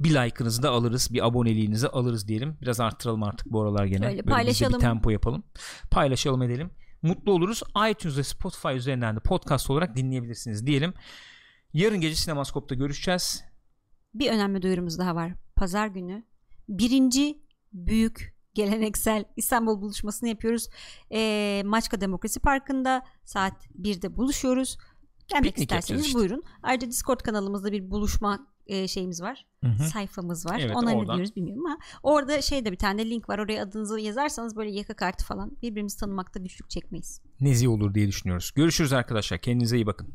Bir like'ınızı da alırız. Bir aboneliğinizi alırız diyelim. Biraz arttıralım artık bu aralar gene. Öyle, paylaşalım. bir tempo yapalım. Paylaşalım edelim. Mutlu oluruz. iTunes ve Spotify üzerinden de podcast olarak dinleyebilirsiniz diyelim. Yarın gece Sinemaskop'ta görüşeceğiz. Bir önemli duyurumuz daha var. Pazar günü birinci büyük geleneksel İstanbul buluşmasını yapıyoruz. Ee, Maçka Demokrasi Parkı'nda saat 1'de buluşuyoruz. Gelmek Piknik isterseniz işte. buyurun. Ayrıca Discord kanalımızda bir buluşma e, şeyimiz var. Hı hı. Sayfamız var. Evet, Ona ne diyoruz bilmiyorum ama orada şeyde bir tane link var. Oraya adınızı yazarsanız böyle yaka kartı falan birbirimizi tanımakta güçlük çekmeyiz. Nezi olur diye düşünüyoruz. Görüşürüz arkadaşlar. Kendinize iyi bakın.